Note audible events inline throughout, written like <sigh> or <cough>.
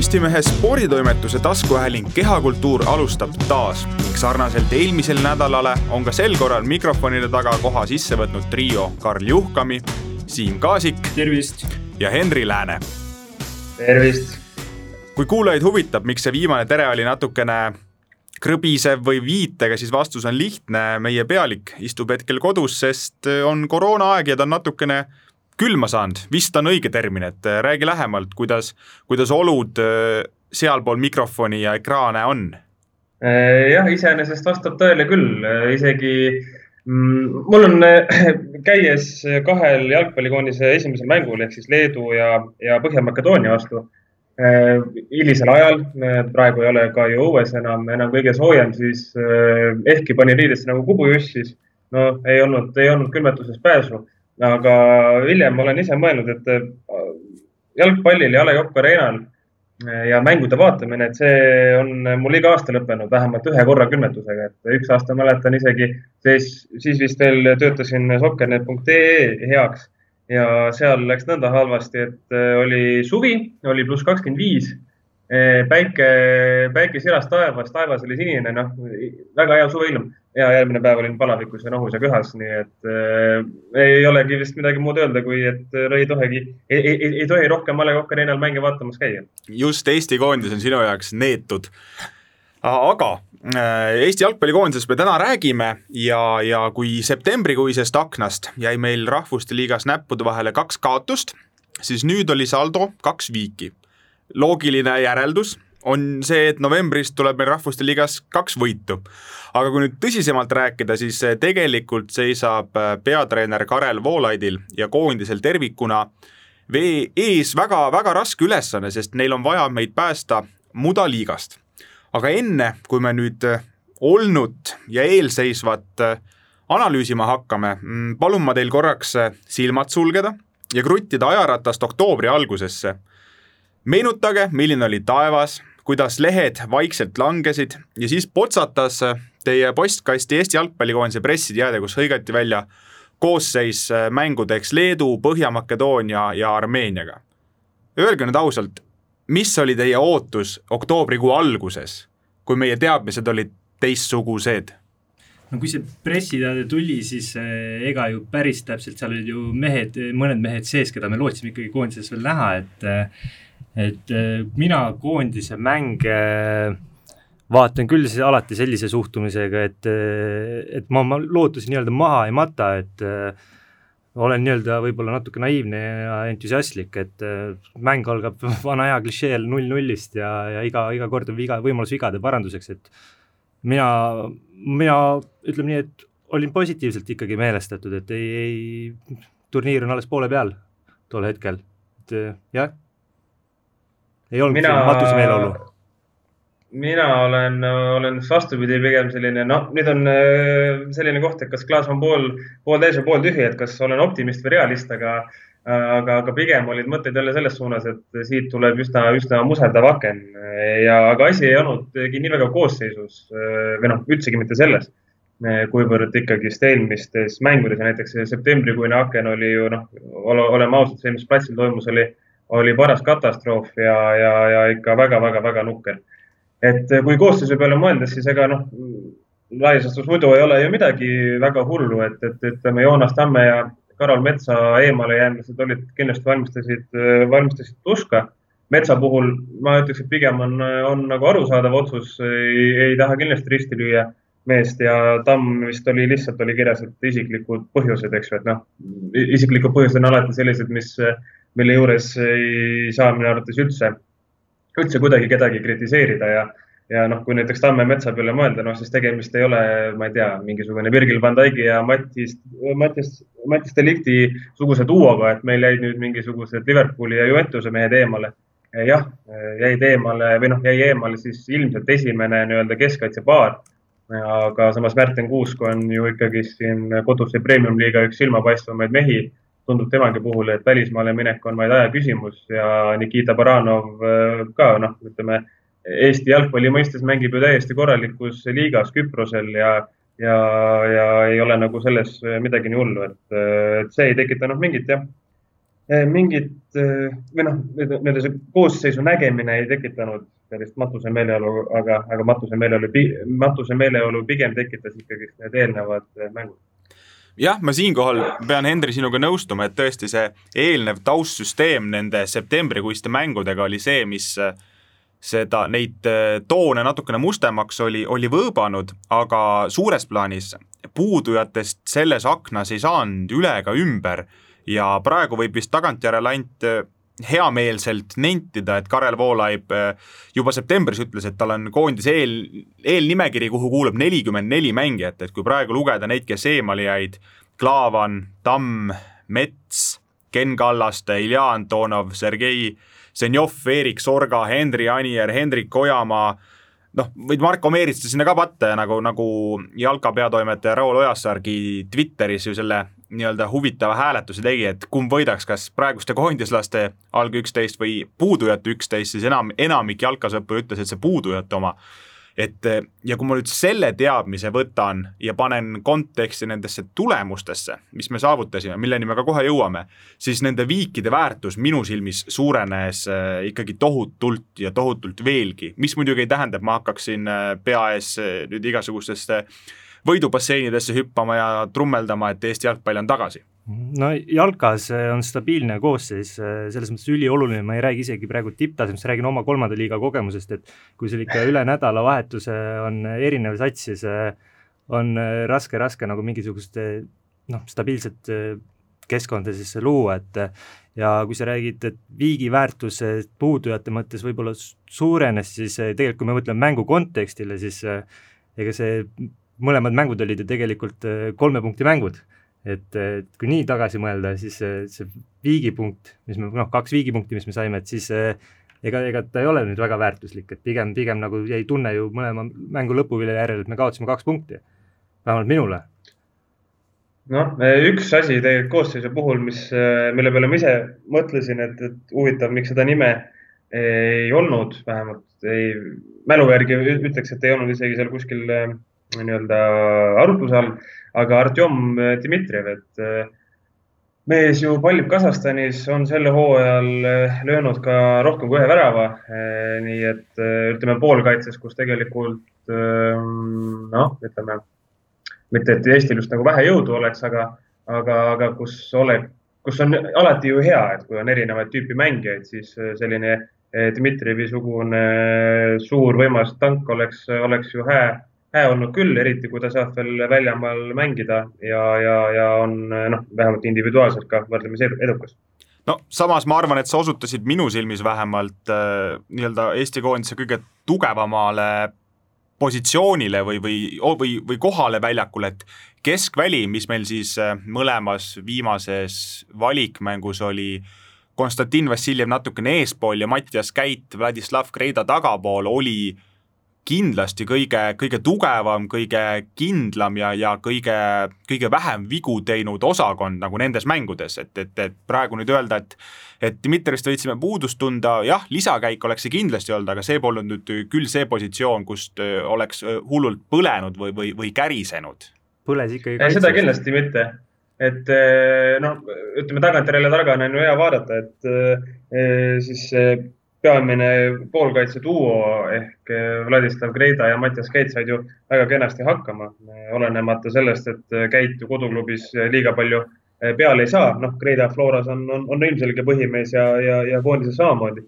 Postimehe sporditoimetuse taskuhääling Kehakultuur alustab taas ning sarnaselt eelmisel nädalale on ka sel korral mikrofonide taga koha sisse võtnud trio Karl Juhkami, Siim Kaasik. tervist! ja Henri Lääne. tervist! kui kuulajaid huvitab, miks see viimane tere oli natukene krõbisev või viitega, siis vastus on lihtne, meie pealik istub hetkel kodus, sest on koroonaaeg ja ta on natukene külma saanud, vist on õige termin, et äh, räägi lähemalt, kuidas, kuidas olud äh, sealpool mikrofoni ja ekraane on? Äh, jah, iseenesest vastab tõele küll, isegi mm, mul on, käies kahel jalgpallikoondise esimesel mängul ehk siis Leedu ja, ja Põhja-Makedoonia vastu hilisel ajal, praegu ei ole ka ju õues enam, enam kõige soojem, siis ehkki panin riidesse nagu kubujuss, siis no ei olnud, ei olnud külmetuses pääsu aga hiljem olen ise mõelnud, et äh, jalgpallil ja A Le Coq Arena'l äh, ja mängude vaatamine, et see on mul iga aasta lõppenud vähemalt ühe korra külmetusega, et üks aasta mäletan isegi, siis, siis vist veel töötasin soccernet.ee heaks ja seal läks nõnda halvasti, et äh, oli suvi, oli pluss kakskümmend viis päike, päike siras taevas, taevas oli sinine, noh, väga hea suveilm ja järgmine päev olin palavikus ja nohus ja köhas, nii et äh, ei olegi vist midagi muud öelda, kui et äh, ei tohigi, ei, ei, ei tohi rohkem A Le Coq Arena'l mänge vaatamas käia. just, Eesti koondis on sinu jaoks neetud. aga Eesti jalgpallikoondisest me täna räägime ja, ja kui septembrikuisest aknast jäi meil Rahvuste Liigas näppude vahele kaks kaotust, siis nüüd oli saldo kaks viiki. Loogiline järeldus on see, et novembris tuleb meil Rahvuste Liigas kaks võitu aga kui nüüd tõsisemalt rääkida, siis eh, tegelikult seisab eh, peatreener Karel Voolaidil ja koondisel tervikuna vee ees väga-väga raske ülesanne, sest neil on vaja meid päästa mudaliigast. aga enne, kui me nüüd eh, olnud ja eelseisvat analüüsima hakkame, mm, palun ma teil korraks silmad sulgeda ja kruttida ajaratast oktoobri algusesse. Meenutage, milline oli taevas, kuidas lehed vaikselt langesid ja siis potsatas teie postkasti Eesti jalgpallikoondise pressiteade, kus hõigati välja koosseis mängudeks Leedu, Põhja-Makedoonia ja Armeeniaga. Öelge nüüd ausalt, mis oli teie ootus oktoobrikuu alguses, kui meie teadmised olid teistsugused? no kui see pressiteade tuli, siis äh, ega ju päris täpselt, seal olid ju mehed, mõned mehed sees, keda me lootsime ikkagi koondises veel näha, et äh, et mina koondise mänge äh, vaatan küll siis alati sellise suhtumisega, et, et ma, ma lootusi nii-öelda maha ei mata, et äh, olen nii-öelda võib-olla natuke naiivne ja entusiastlik, et äh, mäng algab <laughs> vana hea klišeel null-nullist ja, ja iga, iga kord on viga, võimalus vigade paranduseks, et mina, mina ütleme nii, et olin positiivselt ikkagi meelestatud, et ei, ei, turniir on alles poole peal tol hetkel, et jah, ei olnud mina... matusemeeleolu mina olen, olen vastupidi, pigem selline, noh, nüüd on äh, selline koht, et kas klaas on pool, pooltäis või pooltühi, et kas olen optimist või realist, aga, aga, aga pigem olid mõtted jälle selles suunas, et siit tuleb üsna, üsna muserdav aken. Ja, aga asi ei olnudki nii väga koosseisus või noh, üldsegi mitte selles, kuivõrd ikkagist eelmistes mängudes. Ja näiteks septembrikuine aken oli ju noh, oleme ausad, see, mis platsil toimus, oli, oli paras katastroof ja, ja, ja ikka väga-väga-väga nukker et eh, kui koosseisu peale mõeldes, siis ega noh, laias laastus muidu ei ole ju midagi väga hullu, et, et ütleme, Joonas Tamme ja Karol Metsa eemalejäämised olid, kindlasti valmistasid, eh, valmistasid tuska. metsa puhul ma ütleks, et pigem on, on nagu arusaadav otsus, ei, taha kindlasti risti lüüa meest ja Tamm vist oli lihtsalt oli kirjas, et isiklikud põhjused, eks ju, et noh, isiklikud põhjused on alati sellised, mis, mille juures ei saa minu arvates üldse üldse kuidagi kedagi kritiseerida ja, ja noh, kui näiteks Tamme metsa peale mõelda, noh siis tegemist ei ole, ma ei tea, mingisugune Virgil van Dijk'i ja Mattis, Mattis, Mattis Delikti suguse duoga, et meil jäid nüüd mingisugused Liverpooli ja Juventuse mehed eemale. jah, jäid eemale või noh, jäi eemale siis ilmselt esimene nii-öelda keskkaitsepaar. aga samas Märten Kuusk on ju ikkagi siin koduse premium-liiga üks silmapaistvamaid mehi tundub temagi puhul, et välismaale minek on vaid aja küsimus ja Nikita Baranov äh, ka noh, ütleme Eesti jalgpalli mõistes mängib ju täiesti korralikus liigas Küprosel ja, ja, ja ei ole nagu selles midagi nii hullu, et, et see ei tekitanud mingit jah, mingit või noh, nii-öelda see koosseisu nägemine ei tekitanud sellist matuse meeleolu, aga, aga matuse meeleolu, matuse meeleolu pigem tekitas ikkagi need eelnevad mängud jah, ma siinkohal pean, Henri, sinuga nõustuma, et tõesti see eelnev taustsüsteem nende septembrikuiste mängudega oli see, mis seda, neid toone natukene mustemaks oli, oli võõbanud, aga suures plaanis puudujatest selles aknas ei saanud üle ega ümber. Ja praegu võib vist tagantjärele ainult äh, heameelselt nentida, et Karel Voolaib äh, juba septembris ütles, et tal on koondise eel, eelnimekiri, kuhu kuulub nelikümmend neli mängijat, et kui praegu lugeda neid, kes eemale jäid, Klaavan, Tamm, Mets, Ken Kallaste, Ilja Antonov, Sergei Zenjov, Erik Sorga, Henri Anier, Hendrik Ojamaa noh, võid Marko Meeritsa sinna ka patta ja nagu, nagu Jalka peatoimetaja Raul Ojasaargi Twitteris ju selle nii-öelda huvitava hääletuse tegi, et kumb võidaks, kas praeguste koondislaste alg üksteist või puudujate üksteist, siis enam, enamik jalkasõpru ütles, et see puudujate oma. Et ja kui ma nüüd selle teadmise võtan ja panen konteksti nendesse tulemustesse, mis me saavutasime, milleni me ka kohe jõuame, siis nende viikide väärtus minu silmis suurenes äh, ikkagi tohutult ja tohutult veelgi, mis muidugi ei tähenda, et ma hakkaksin äh, pea ees äh, nüüd igasugustesse võidubasseinidesse hüppama ja trummeldama, et Eesti jalgpall on tagasi. No jalkas on stabiilne koosseis, selles mõttes ülioluline, ma ei räägi isegi praegu tipptasemest, räägin oma kolmanda liiga kogemusest, et kui sul ikka üle nädalavahetuse on erinev sats, siis on raske-raske nagu mingisugust noh, stabiilset keskkonda siis luua, et ja kui sa räägid, et viigi väärtus puudujate mõttes võib-olla suurenes, siis tegelikult kui me mõtleme mängu kontekstile, siis ega see, mõlemad mängud olid ju tegelikult kolme punkti mängud et, et kui nii tagasi mõelda, siis see, see viigipunkt, mis me, noh, kaks viigipunkti, mis me saime, et siis ega, ega ta ei ole nüüd väga väärtuslik, et pigem, pigem nagu jäi tunne ju mõlema mängu lõpuvilja järel, et me kaotasime kaks punkti. vähemalt minule. noh, üks asi tegelikult koosseisu puhul, mis, mille peale ma ise mõtlesin, et, et huvitav, miks seda nime ei olnud, vähemalt ei, mälu järgi ütleks, et ei olnud isegi seal kuskil nii-öelda arutluse all aga Artjom Dmitrijev, et äh, mees ju pallib Kasahstanis, on sel hooajal äh, löönud ka rohkem kui ühe värava. Nii et ütleme poolkaitses, kus tegelikult noh, ütleme mitte, et Eestil just nagu vähe jõudu oleks, aga, aga, aga kus ole, kus on alati ju hea, et kui on erinevaid tüüpi mängijaid, siis selline Dmitrijevi sugune suur võimas tank oleks, oleks ju hea hea olnud küll, eriti kui ta saab veel väljamaal mängida ja, ja, ja on noh, vähemalt individuaalselt ka võrdlemisi edukas. No samas ma arvan, et sa osutasid minu silmis vähemalt äh, nii-öelda Eesti koondise kõige tugevamale positsioonile või, või, või, või kohale väljakul, et keskväli, mis meil siis äh, mõlemas viimases valikmängus oli Konstantin Vassiljev natukene eespool ja Mattias Käit, Vladislav Kreida tagapool, oli äh, kindlasti kõige, kõige tugevam, kõige kindlam ja, ja kõige, kõige vähem vigu teinud osakond nagu nendes mängudes, et, et, et praegu nüüd öelda, et et Dmitrist võitsime puudust tunda, jah, lisakäik oleks see kindlasti olnud, aga see polnud nüüd küll see positsioon, kust oleks hullult põlenud või, või, või kärisenud. põles ikkagi kaitses. seda kindlasti mitte et noh, ütleme tagantjärele targana on ju hea vaadata, et siis peamine poolkaitse duo ehk eh, Vladislav Greida ja Mattias Keit said ju väga kenasti hakkama, olenemata sellest, et eh, Keit ju koduklubis liiga palju eh, peale ei saa. noh, Greida Floras on, on, on ilmselge põhimees ja, ja, ja koondises samamoodi.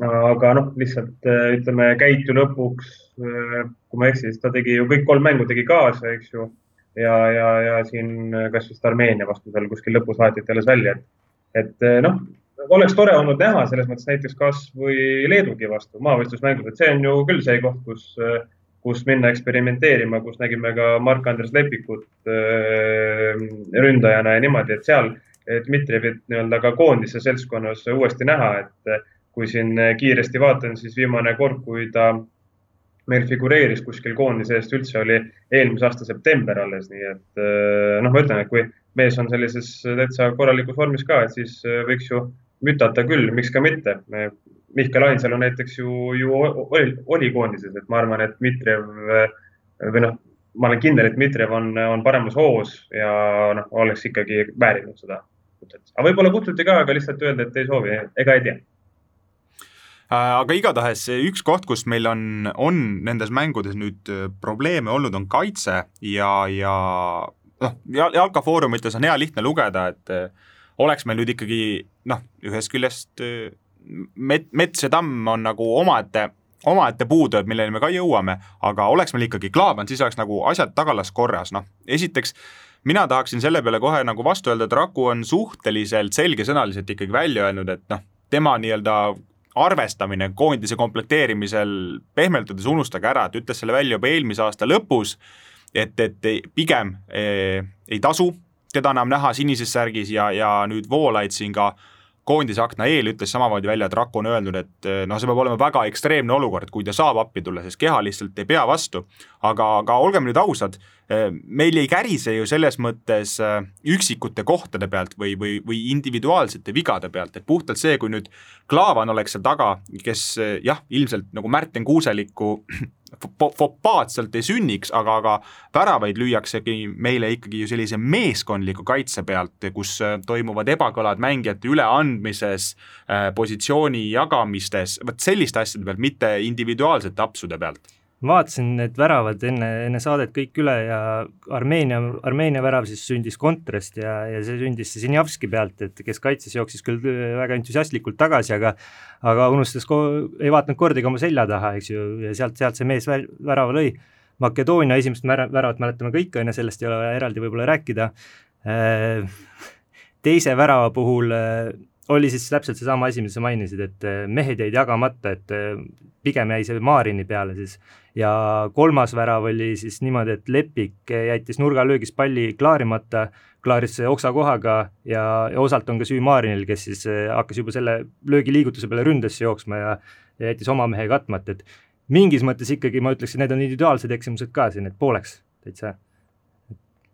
aga noh, lihtsalt ütleme, Keit ju lõpuks, kui ma ei eksi, siis ta tegi ju kõik kolm mängu tegi kaasa, eks ju. ja, ja, ja siin kas vist Armeenia vastu seal kuskil lõpus vahetati alles välja, et, et noh oleks tore olnud näha selles mõttes näiteks kasvõi Leedugi vastu maavõistlusmängus, et see on ju küll see koht, kus, kus minna eksperimenteerima, kus nägime ka Mark-Andres Lepikut äh, ründajana ja niimoodi, et seal Dmitrijevit nii-öelda ka koondise seltskonnas uuesti näha, et kui siin kiiresti vaatan, siis viimane kord, kui ta meil figureeris kuskil koondise eest üldse oli eelmise aasta september alles, nii et äh, noh, ma ütlen, et kui mees on sellises täitsa korralikus vormis ka, et siis võiks ju mütata küll, miks ka mitte. Mihkel Ainsalu näiteks ju, ju oli, oli koondises, et ma arvan, et Dmitrijev või noh, ma olen kindel, et Dmitrijev on, on paremas hoos ja noh, oleks ikkagi väärinud seda kutset. aga võib-olla kutsuti ka, aga lihtsalt öelda, et ei soovi, ega ei tea äh, aga igatahes üks koht, kus meil on, on nendes mängudes nüüd äh, probleeme olnud, on kaitse ja, ja noh, Jalka Foorumites on hea lihtne lugeda, et äh, oleks meil nüüd ikkagi noh, ühest küljest met-, mets ja tamm on nagu omaette omaette puudujad, milleni me ka jõuame, aga oleks meil ikkagi Klaavan, siis oleks nagu asjad tagalas korras, noh, esiteks mina tahaksin selle peale kohe nagu vastu öelda, et Raku on suhteliselt selgesõnaliselt ikkagi välja öelnud, et noh, tema nii-öelda arvestamine koondise komplekteerimisel pehmelt öeldes unustage ära, et ütles selle välja juba eelmise aasta lõpus, et, et pigem eh, ei tasu teda enam näha sinises särgis ja, ja nüüd Voolaid siin ka koondise akna eel ütles samamoodi välja, et Raku on öelnud, et eh, noh, see peab olema väga ekstreemne olukord, kui ta saab appi tulla, sest keha lihtsalt ei pea vastu. aga, aga olgem nüüd ausad, meil ei kärise ju selles mõttes eh, üksikute kohtade pealt või, või, või individuaalsete vigade pealt, et puhtalt see, kui nüüd Klaavan oleks seal taga, kes jah, ilmselt nagu Märten Kuuseliku <clears throat> fopaat sealt ei sünniks, aga, aga väravaid lüüaksegi meile ikkagi ju sellise meeskondliku kaitse pealt, kus äh, toimuvad ebakõlad mängijate üleandmises, äh, positsiooni jagamistes, vot selliste asjade pealt, mitte individuaalsete apsude pealt vaatasin need väravad enne, enne saadet kõik üle ja Armeenia, Armeenia värav siis sündis kontrast ja, ja see sündis Sinjavski pealt, et kes kaitses, jooksis küll väga entusiastlikult tagasi, aga aga unustas, ei vaadanud kordagi oma selja taha, eks ju, ja sealt, sealt see mees värava lõi. Makedoonia esimest väravat mäletame kõik, on ju, sellest ei ole eraldi võib-olla rääkida, äh, teise värava puhul äh, oli siis täpselt seesama asi, mida sa mainisid, et äh, mehed jäid jagamata, et pigem jäi see Maarini peale siis ja kolmas värav oli siis niimoodi, et Lepik jättis nurgalöögis palli klaarimata, klaaris oksakohaga ja, ja osalt on ka süü Maarinil, kes siis eh, hakkas juba selle löögiliigutuse peale ründesse jooksma ja, ja jättis oma mehe katmata, et mingis mõttes ikkagi ma ütleksin, need on individuaalsed eksimused ka siin, et pooleks täitsa.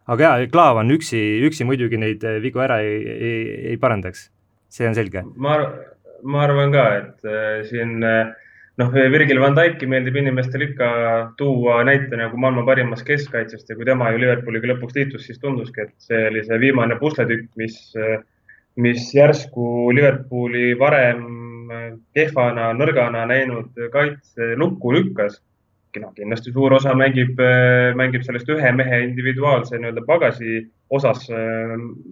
aga jaa, Klaavan üksi, üksi muidugi neid eh, vigu ära ei, ei, ei parandaks, see on selge. ma, ma arvan ka, et äh, siin äh, noh, Virgil van Dijk'i meeldib inimestel ikka tuua näite nagu maailma parimast keskkaitsest ja kui tema ju Liverpooliga lõpuks liitus, siis tunduski, et see oli see viimane pusletükk, mis, mis järsku Liverpooli varem kehvana, nõrgana näinud kaitse lukku lükkas. noh, kindlasti suur osa mängib, mängib sellest ühe mehe individuaalse nii-öelda pagasi osas,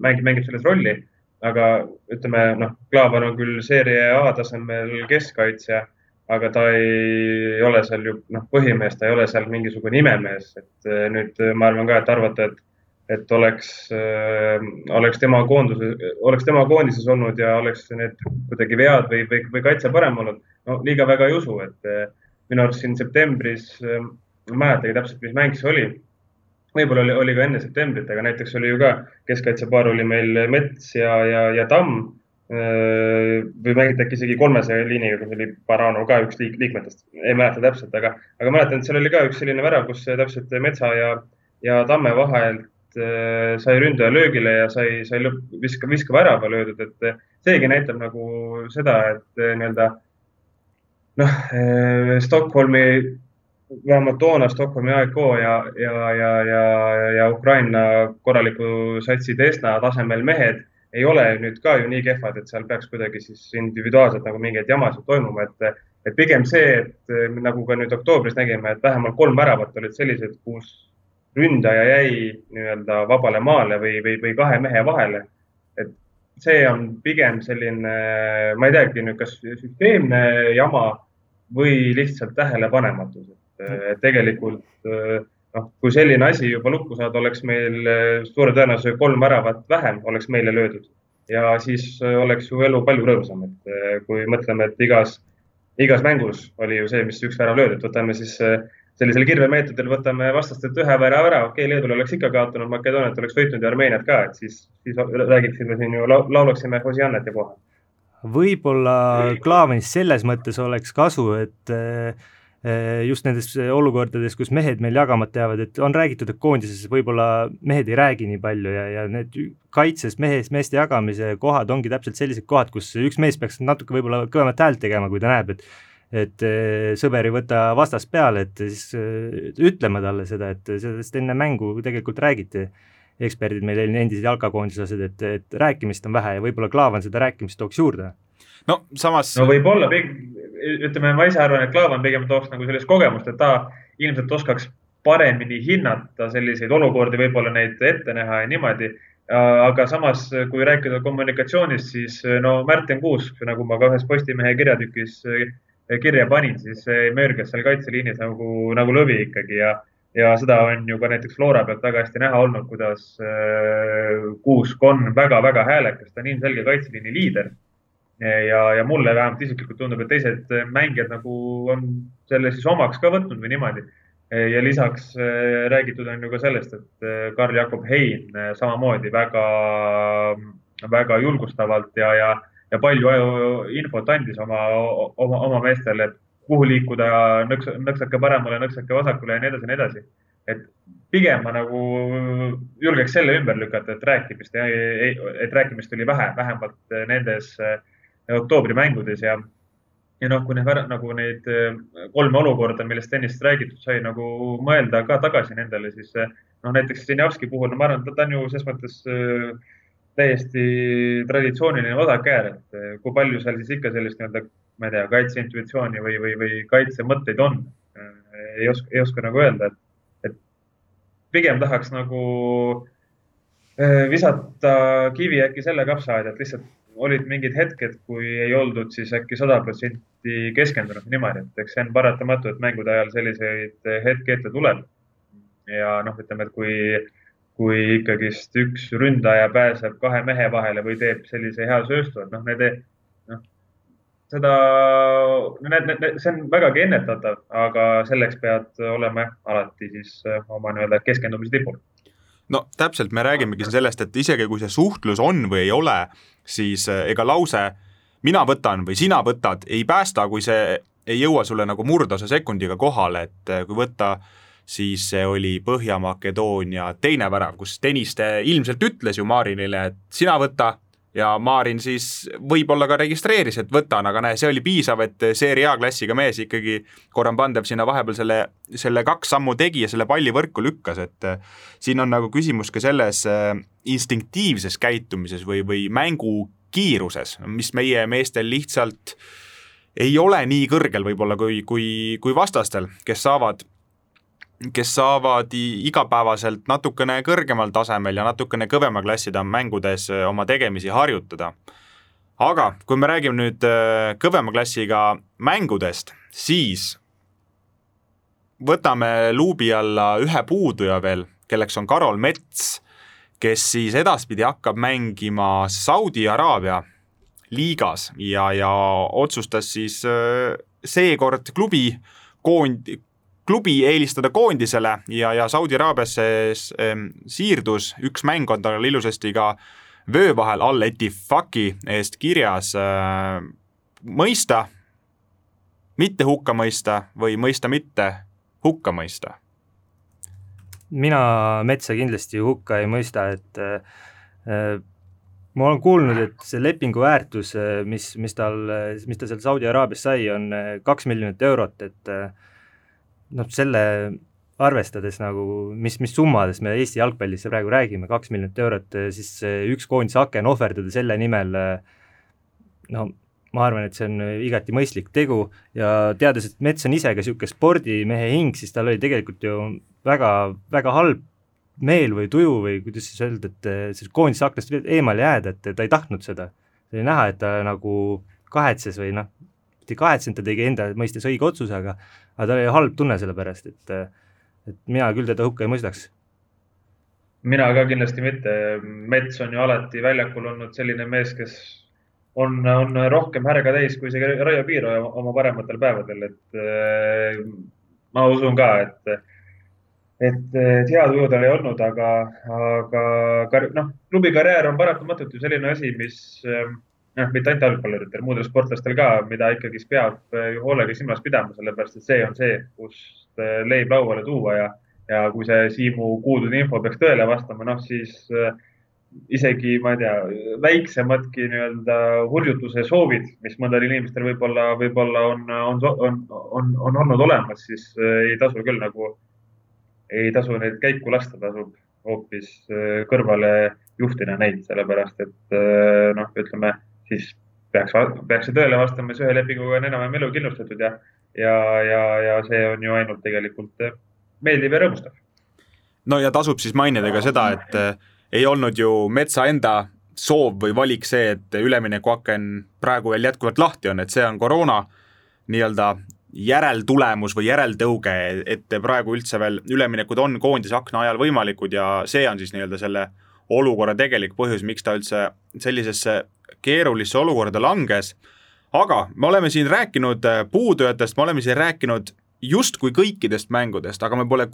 mängib, mängib selles rolli. aga ütleme, noh, Klaavan on küll seeria A tasemel keskkaitsja aga ta ei ole seal ju noh, põhimees, ta ei ole seal mingisugune imemees, et äh, nüüd äh, ma arvan ka, et arvata, et, et oleks äh,, oleks tema koonduses, oleks tema koondises olnud ja oleks need kuidagi vead või, või, või kaitse parem olnud, no liiga väga ei usu, et äh, minu arust siin septembris äh,, ma ei mäletagi täpselt, mis mäng see oli. võib-olla oli, oli ka enne septembrit, aga näiteks oli ju ka keskkaitsepaar oli meil Mets ja, ja, ja Tamm või mängiti äkki isegi kolmese liiniga, kus oli Barano ka üks liik, liikmetest, ei mäleta täpselt, aga, aga mäletan, et seal oli ka üks selline värav, kus täpselt Metsa ja, ja Tamme vahelt äh, sai ründaja löögile ja sai, sai lõpp, viska, viska värava löödud, et seegi näitab nagu seda, et nii-öelda noh, Stockholmi, vähemalt toona Stockholmi AEK ja, ja, ja, ja, ja Ukraina korraliku satsi Desna tasemel mehed ei ole nüüd ka ju nii kehvad, et seal peaks kuidagi siis individuaalselt nagu mingeid jamasid toimuma, et, et pigem see, et nagu ka nüüd oktoobris nägime, et vähemalt kolm väravat olid sellised, kus ründaja jäi nii-öelda vabale maale või, või, või kahe mehe vahele. et see on pigem selline, ma ei teagi nüüd, kas süsteemne jama või lihtsalt tähelepanematus, et tegelikult noh, kui selline asi juba lukku saada, oleks meil eh, suure tõenäosusega kolm väravat vähem oleks meile löödud. Ja siis eh, oleks ju elu palju rõõmsam, et eh, kui mõtleme, et igas, igas mängus oli ju see, mis üks värav löödud, võtame siis sellisel kirvemeetodil võtame vastastelt ühe värava ära, okei okay,, Leedul oleks ikka kaotanud, Makedooniat oleks võitnud ja Armeeniat ka, et siis, siis räägiksime siin ju, laulaksime Hosiannet ja kohe. võib-olla Klaavanist selles mõttes oleks kasu, et äh, just nendes olukordades, kus mehed meil jagamata jäävad, et on räägitud, et koondises võib-olla mehed ei räägi nii palju ja, ja need kaitses mehes, meeste jagamise kohad ongi täpselt sellised kohad, kus üks mees peaks natuke võib-olla kõvemat häält tegema, kui ta näeb, et et eh, sõber ei võta vastast peale, et siis ütleme talle seda, et sellest enne mängu tegelikult räägiti eksperdid meil endised jalkakoondislased, et, et rääkimist on vähe ja võib-olla Klaavan seda rääkimist tooks juurde. No samas. no võib-olla, ütleme, ma ise arvan, et Klaavan pigem tooks nagu sellist kogemust, et ta ilmselt oskaks paremini hinnata selliseid olukordi, võib-olla neid ette näha ja niimoodi. aga samas, kui rääkida kommunikatsioonist, siis no Märten Kuusk, nagu ma ka ühes Postimehe kirjatükis kirja panin, siis mörgas seal kaitseliinis nagu, nagu lõvi ikkagi ja ja seda on ju ka näiteks Flora pealt väga hästi näha olnud, kuidas äh, Kuusk on väga-väga häälekas, ta on ilmselge kaitseliini liider. Ja, ja mulle vähemalt isiklikult tundub, et teised mängijad nagu on selle siis omaks ka võtnud või niimoodi. ja lisaks äh, räägitud on ju ka sellest, et äh, Karl-Jakob Hein samamoodi väga, väga julgustavalt ja, ja, ja palju infot andis oma, oma, oma meestele, et kuhu liikuda nõks, nõksake paremale, nõksake vasakule ja nii edasi ja nii edasi. et pigem ma nagu julgeks selle ümber lükata, et rääkimist, et rääkimist oli vähe, vähemalt nendes eh, oktoobri mängudes ja, ja noh, kui need nagu neid eh, kolme olukorda, millest ennist räägitud sai, nagu mõelda ka tagasi nendele, siis eh, noh, näiteks Sinjavski puhul, no ma arvan, ta on ju ses mõttes täiesti traditsiooniline vasakäär, et kui palju seal siis ikka sellist nii-öelda ma ei tea, kaitseintuitsiooni või, või, või kaitsemõtteid on. ei oska, ei oska nagu öelda, et, et pigem tahaks nagu äh, visata kivi äkki selle kapsaaeda, et lihtsalt olid mingid hetked, kui ei oldud siis äkki sada protsenti keskendunud niimoodi, et eks see on paratamatu, et mängude ajal selliseid hetki ette tuleb. ja noh, ütleme, et kui, kui ikkagist üks ründaja pääseb kahe mehe vahele või teeb sellise hea sööstu, et noh, need seda, need, need, see on vägagi ennetatav, aga selleks pead olema alati siis oma nii-öelda keskendumise tipul no täpselt, me räägimegi siin sellest, et isegi kui see suhtlus on või ei ole, siis äh, ega lause mina võtan või sina võtad ei päästa, kui see ei jõua sulle nagu murdosa sekundiga kohale, et äh, kui võtta siis see oli Põhja-Makedoonia teine värav, kus Tõniste ilmselt ütles ju Marinile, et sina võta, ja Maarin siis võib-olla ka registreeris, et võtan, aga näe, see oli piisav, et seeria A-klassiga mees ikkagi, Goran Pandev sinna vahepeal selle, selle kaks sammu tegi ja selle palli võrku lükkas, et äh, siin on nagu küsimus ka selles äh, instinktiivses käitumises või, või mängu kiiruses, mis meie meestel lihtsalt ei ole nii kõrgel võib-olla kui, kui, kui vastastel, kes saavad kes saavad igapäevaselt natukene kõrgemal tasemel ja natukene kõvema klasside mängudes oma tegemisi harjutada. aga kui me räägime nüüd kõvema klassiga mängudest, siis võtame luubi alla ühe puuduja veel, kelleks on Karol Mets, kes siis edaspidi hakkab mängima Saudi Araabia liigas ja, ja otsustas siis seekord klubi koond-, klubi eelistada koondisele ja, ja Saudi Araabiasse ehm, siirdus, üks mäng on tal ilusasti ka vöö vahel all Etifaki eest kirjas äh, mõista, mitte hukka mõista või mõista mitte hukka mõista? mina Metsa kindlasti hukka ei mõista, et äh, ma olen kuulnud, et see lepingu väärtus, mis, mis tal, mis ta seal Saudi Araabias sai, on äh, kaks miljonit eurot, et äh, noh, selle arvestades nagu, mis, mis summadest me Eesti jalgpallis praegu räägime, kaks miljonit eurot, siis üks koondise aken ohverdada selle nimel no ma arvan, et see on igati mõistlik tegu ja teades, et Mets on ise ka niisugune spordimehe hing, siis tal oli tegelikult ju väga, väga halb meel või tuju või kuidas siis öelda, et sellest koondise aknast eemale jääda, et ta ei tahtnud seda. oli näha, et ta nagu kahetses või noh, kahetsenud, ta tegi enda mõistes õige otsuse, aga aga tal oli halb tunne selle pärast, et, et mina küll teda hukka ei mõistaks. mina ka kindlasti mitte. Mets on ju alati väljakul olnud selline mees, kes on, on rohkem härga täis kui isegi Raio Piiro oma parematel päevadel, et äh, ma usun ka, et et, et head uju tal ei olnud, aga, aga noh, klubi karjäär on paratamatult ju selline asi, mis äh, noh, mitte ainult jalgpalluritel, muudel sportlastel ka, mida ikkagist peab ju hoolega silmas pidama, sellepärast et see on see, kust äh, leib lauale tuua ja, ja kui see Siimu kuuldud info peaks tõele vastama, noh siis äh, isegi, ma ei tea, väiksemadki nii-öelda hurjutuse soovid, mis mõndal inimestel võib-olla, võib-olla on, on, on, on, on olnud olemas, siis ei tasu küll nagu, ei tasu neid käiku lasta, tasub hoopis kõrvale juhtida neid, sellepärast et noh, ütleme siis peaks, peaks see tõele vastama, siis ühe lepinguga on enam-vähem elu kindlustatud ja, ja, ja, ja see on ju ainult tegelikult meeldiv ja rõõmustav. no ja tasub siis mainida ka seda, et ei olnud ju Metsa enda soov või valik see, et üleminekuaken praegu veel jätkuvalt lahti on, et see on koroona nii-öelda järeltulemus või järeltõuge, et praegu üldse veel üleminekud on koondise akna ajal võimalikud ja see on siis nii-öelda selle olukorra tegelik põhjus, miks ta üldse sellisesse keerulisse olukorda langes. aga me oleme siin rääkinud puudujatest, me oleme siin rääkinud justkui kõikidest mängudest, aga me pole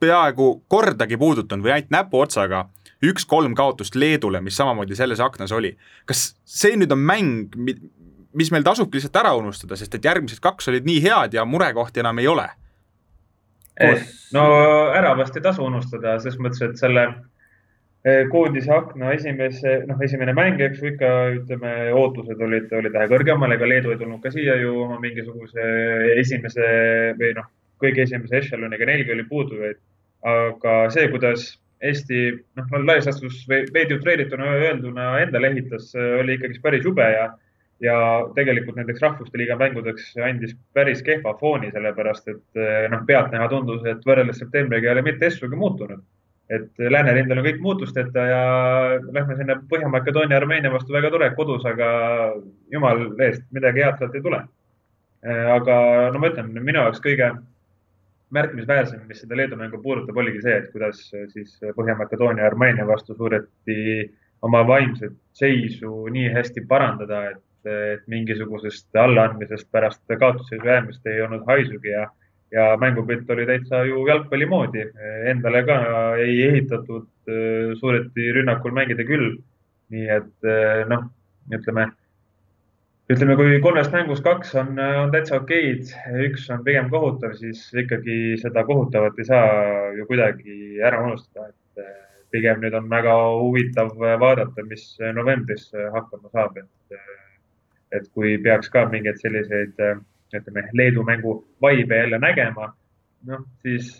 peaaegu kordagi puudutanud või ainult näpuotsaga üks-kolm kaotust Leedule, mis samamoodi selles aknas oli. kas see nüüd on mäng, mis meil tasubki lihtsalt ära unustada, sest et järgmised kaks olid nii head ja murekohti enam ei ole? No ära vast ei tasu unustada, selles mõttes, et selle koondise akna esimese, noh, esimene mäng, eks ju ikka ütleme, ootused olid, olid vähe kõrgemal, ega Leedu ei tulnud ka siia ju oma mingisuguse esimese või noh, kõige esimese ešeloniga, neilgi oli puudujaid. aga see, kuidas Eesti noh, laias laastus veidi utreerituna öelduna endale ehitas, oli ikkagi päris jube ja, ja tegelikult nendeks rahvuste liiga mängudeks andis päris kehva fooni, sellepärast et noh, pealtnäha tundus, et võrreldes septembriga ei ole mitte essugi muutunud. Et läänerindel on kõik muutusteta ja lähme sinna Põhja-Makedoonia, Armeenia vastu väga tore kodus, aga jumal eest, midagi head sealt ei tule. aga no ma ütlen, minu jaoks kõige märkimisväärsem, mis seda Leedu mängu puudutab, oligi see, et kuidas äh, siis Põhja-Makedoonia Armeenia vastu suudeti oma vaimset seisu nii hästi parandada, et, et mingisugusest allaandmisest pärast kaotusseisu jäämist ei olnud haisugi ja, ja mängupilt oli täitsa ju jalgpalli moodi. Endale ka ei ehitatud, äh, suudeti rünnakul mängida küll. nii et äh, noh, ütleme ütleme, kui kolmest mängust kaks on, on täitsa okeid, üks on pigem kohutav, siis ikkagi seda kohutavat ei saa ju kuidagi ära unustada, et eh, pigem nüüd on väga huvitav vaadata, mis novembris hakkama saab, et, eh, et kui peaks ka mingeid selliseid, eh, ütleme, Leedu mängu vaibe jälle nägema, noh, siis,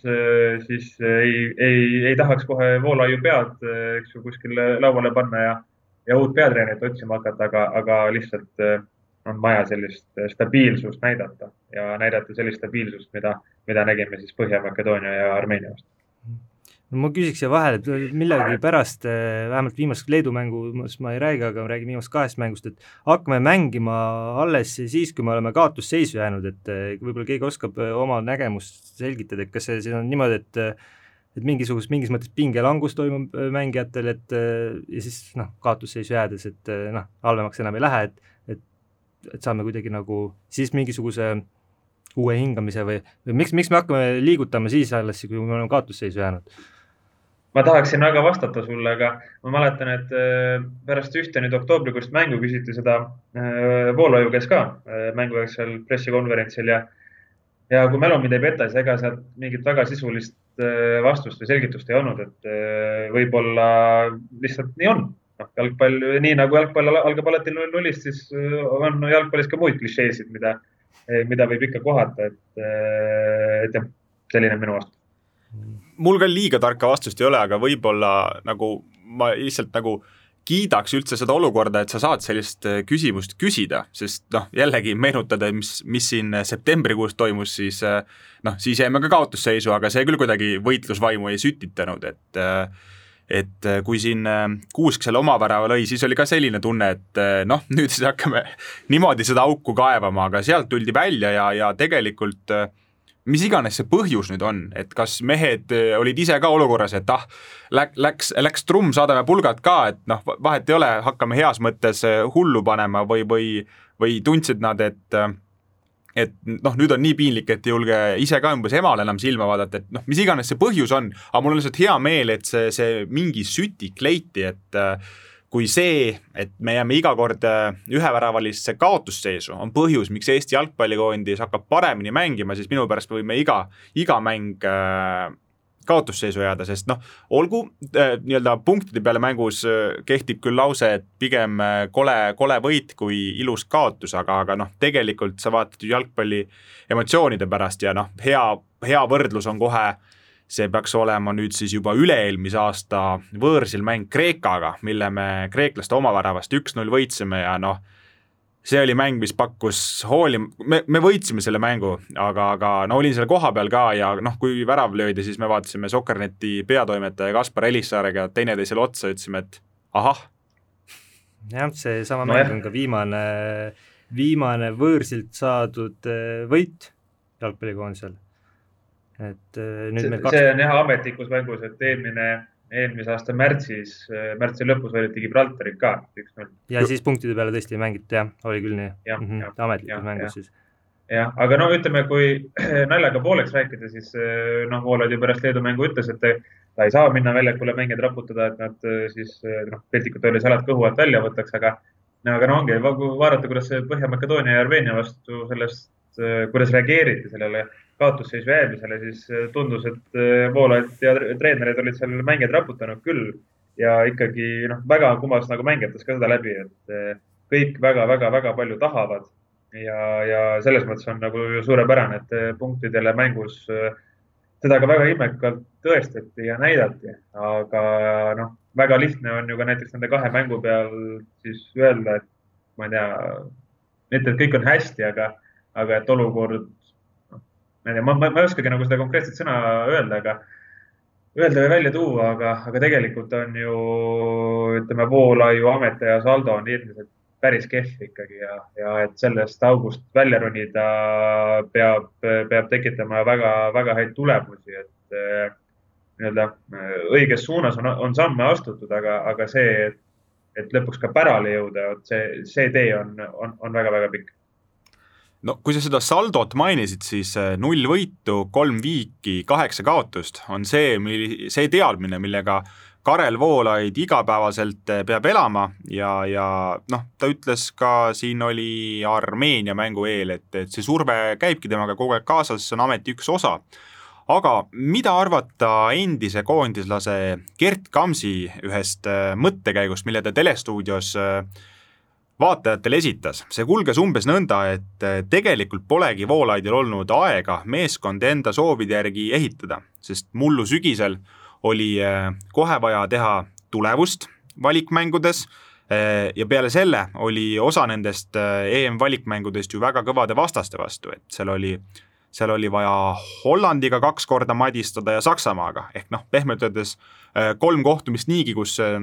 siis ei, ei, ei tahaks kohe voolaiu pead, eks ju, kuskile lauale panna ja, ja uut peatreenerit otsima hakata, aga, aga lihtsalt on vaja sellist stabiilsust näidata ja näidata sellist stabiilsust, mida, mida nägime siis Põhja-Makedoonia ja Armeenia vastu ma küsiks siia vahele, et millegipärast eh, vähemalt viimast Leedu mängust ma ei räägi, aga ma räägin viimasest kahest mängust, et hakkame mängima alles siis, kui me oleme kaotusseisu jäänud, et eh, võib-olla keegi oskab oma nägemust selgitada, et kas see siin on niimoodi, et et mingisugust, mingis mõttes pingelangus toimub mängijatel, et ja siis noh, kaotusseisu jäädes, et noh, halvemaks enam ei lähe, et et saame kuidagi nagu siis mingisuguse uue hingamise või, või miks, miks me hakkame liigutama siis alles, kui me oleme kaotusseisu jäänud? Ma tahaksin väga vastata sulle, aga ma mäletan, et äh, pärast ühte nüüd oktoobrikuist mängu küsiti seda äh, Voolaiu käes ka äh, mänguväiksel pressikonverentsil ja, ja kui mälu mind ei peta, siis ega sealt mingit väga sisulist vastust või selgitust ei olnud, et võib-olla lihtsalt nii on noh, jalgpall, nii nagu jalgpall algab alati nullist, siis on jalgpallis ka muid klišeesid, mida, mida võib ikka kohata, et, et jah, selline on minu vastus. Mul ka liiga tarka vastust ei ole, aga võib-olla nagu ma lihtsalt nagu kiidaks üldse seda olukorda, et sa saad sellist äh, küsimust küsida, sest noh, jällegi meenutada, mis, mis siin septembrikuus toimus, siis noh, siis jäime ka kaotusseisu, aga see küll kuidagi võitlusvaimu ei sütitanud, et äh, et äh, kui siin äh, Kuusk selle oma värava lõi, siis oli ka selline tunne, et äh, noh, nüüd siis hakkame <laughs> niimoodi seda auku kaevama, aga sealt tuldi välja ja, ja tegelikult mis iganes see põhjus nüüd on, et kas mehed olid ise ka olukorras, et ah, läks, läks trumm, saadame pulgad ka, et noh, vahet ei ole, hakkame heas mõttes hullu panema või, või, või tundsid nad, et et noh, nüüd on nii piinlik, et ei julge ise ka umbes emale enam silma vaadata, et noh, mis iganes see põhjus on, aga mul on lihtsalt hea meel, et see, see mingi sütik leiti, et äh, kui see, et me jääme iga kord äh, üheväravalisse kaotusseisu, on põhjus, miks Eesti jalgpallikoondis hakkab paremini mängima, siis minu pärast võime iga, iga mäng äh, kaotusseisu jääda, sest noh, olgu äh, nii-öelda punktide peale mängus äh, kehtib küll lause, et pigem äh, kole, kole võit kui ilus kaotus, aga, aga noh, tegelikult sa vaatad ju jalgpalli emotsioonide pärast ja noh, hea, hea võrdlus on kohe see peaks olema nüüd siis juba üle-eelmise aasta võõrsil mäng Kreekaga, mille me kreeklaste omaväravast üks-null võitsime ja noh, see oli mäng, mis pakkus hooli, me, me võitsime selle mängu, aga, aga no olin seal kohapeal ka ja noh, kui värav löödi, siis me vaatasime Sokkerneti peatoimetaja Kaspar Elissaarega teineteisele otsa, ütlesime, et ahah. jah, seesama no, mäng on ka viimane, viimane võõrsilt saadud äh, võit jalgpallikoondisel. Et äh, nüüd see, kaks see on jah ametlikus mängus, et eelmine eelmise aasta märtsis, märtsi lõpus võideti Gibraltarit ka üks-null. ja siis punktide peale tõesti ei mängitud jah, oli küll nii. Mm -hmm. ametlikus mängus siis. jah, aga no ütleme, kui <clears throat> naljaga pooleks rääkida, siis eh, noh, Voolaid ju pärast Leedu mängu ütles, et ta ei saa minna väljakule mängijaid raputada, et nad siis noh, piltlikult öeldes jalad kõhu alt välja võtaks, aga no aga no ongi, vaadata, kuidas Põhja-Makedoonia ja Armeenia vastu sellest, kuidas reageeriti sellele kaotusseisu jäämisele, siis äh, tundus, et äh, Voolaid ja treenerid olid seal mängijaid raputanud küll ja ikkagi noh, väga kumas nagu mängijates ka seda läbi, et äh, kõik väga-väga-väga palju tahavad ja, ja selles mõttes on nagu suurepärane, et punktidele mängus seda ka väga ilmekalt tõestati ja näidati, aga noh, väga lihtne on ju ka näiteks nende kahe mängu peal siis öelda, et ma ei tea, mitte, et kõik on hästi, aga, aga et olukord ma ei tea, ma, ma, ma ei oskagi nagu seda konkreetset sõna öelda, aga öelda või välja tuua, aga, aga tegelikult on ju ütleme, Voolaiu ametiaja saldo on ilmselt päris kehv ikkagi ja, ja et sellest august välja ronida peab, peab tekitama väga-väga häid tulemusi, et eh, nii-öelda eh, õiges suunas on, on samme astutud, aga, aga see, et lõpuks ka pärale jõuda, vot see, see tee on, on, on väga-väga pikk no kui sa seda saldot mainisid, siis äh, null võitu, kolm viiki, kaheksa kaotust on see, see teadmine, millega Karel Voolaid igapäevaselt äh, peab elama ja, ja noh, ta ütles ka, siin oli Armeenia mängu eel, et, et see surve käibki temaga kogu aeg kaasas, see on ameti üks osa. aga mida arvata endise koondislase Gert Kamsi ühest äh, mõttekäigust, mille ta telestuudios äh, vaatajatele esitas. see kulges umbes nõnda, et eh, tegelikult polegi Voolaidil olnud aega meeskonda enda soovide järgi ehitada, sest mullu sügisel oli eh, kohe vaja teha tulevust valikmängudes eh, ja peale selle oli osa nendest EM-valikmängudest ju väga kõvade vastaste vastu, et seal oli seal oli vaja Hollandiga kaks korda madistada ja Saksamaaga, ehk noh, pehmelt öeldes äh, kolm kohtumist niigi, kus äh,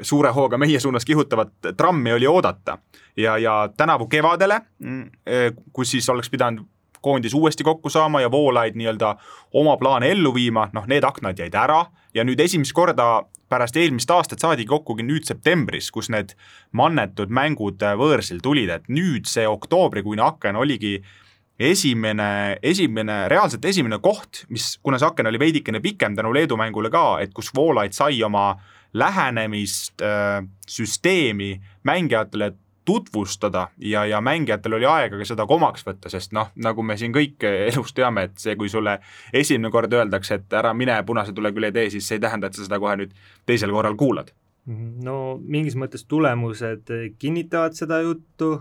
suure hooga meie suunas kihutavat trammi oli oodata. ja, ja tänavu kevadele, mm, äh, kus siis oleks pidanud koondis uuesti kokku saama ja Voolaid nii-öelda oma plaane ellu viima, noh, need aknad jäid ära. Ja nüüd esimest korda pärast eelmist aastat saadi kokkugi nüüd septembris, kus need mannetud mängud võõrsil tulid, et nüüd see oktoobrikuine aken oligi esimene, esimene, reaalselt esimene koht, mis, kuna see aken oli veidikene pikem tänu Leedu mängule ka, et kus Voolaid sai oma lähenemist äh,, süsteemi mängijatele tutvustada ja, ja mängijatel oli aega ka seda omaks võtta, sest noh, nagu me siin kõik elus teame, et see, kui sulle esimene kord öeldakse, et ära mine punase tule küll ei tee, siis see ei tähenda, et sa seda kohe nüüd teisel korral kuulad. no mingis mõttes tulemused kinnitavad seda juttu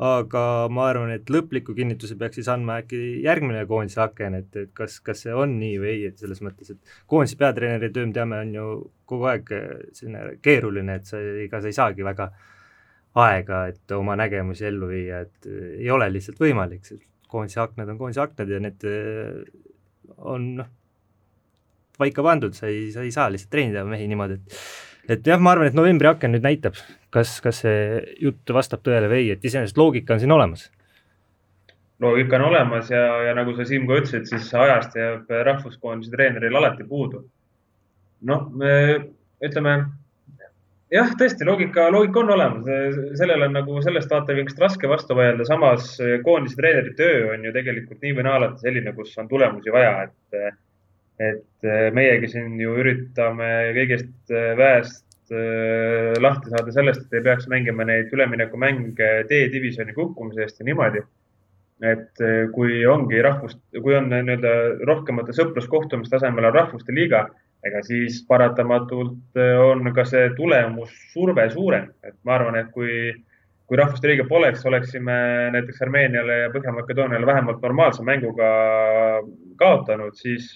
aga ma arvan, et lõpliku kinnituse peaks siis andma äkki järgmine koondise aken, et, et kas, kas see on nii või ei, et selles mõttes, et koondise peatreeneri töö, me teame, on ju kogu aeg selline keeruline, et sa, ega sa ei saagi väga aega, et oma nägemusi ellu viia, et ei ole lihtsalt võimalik, sest koondise aknad on koondise aknad ja need on noh, paika pandud, sa ei, sa ei saa lihtsalt treenida mehi niimoodi, et et jah, ma arvan, et novembri aken nüüd näitab, kas, kas see jutt vastab tõele või ei, et iseenesest loogika on siin olemas. loogika on olemas ja, ja nagu sa, Siim, ka ütlesid, siis ajast jääb rahvuskoondise treeneril alati puudu. noh, ütleme jah, tõesti loogika, loogika on olemas, sellele on nagu sellest vaatevinklist raske vastu vaielda, samas koondise treeneri töö on ju tegelikult nii või naa alati selline, kus on tulemusi vaja, et et äh, meiegi siin ju üritame kõigest äh, väest äh, lahti saada sellest, et ei peaks mängima neid üleminekumänge D-divisjoni kukkumise eest ja niimoodi. et kui ongi rahvust, kui on nii-öelda rohkemate sõpruskohtumiste asemel on rahvuste liiga, ega siis paratamatult on ka see tulemussurve suurem, et ma arvan, et kui kui Rahvuste Liiga poleks, oleksime näiteks Armeeniale ja Põhja-Makedooniale vähemalt normaalse mänguga kaotanud, siis,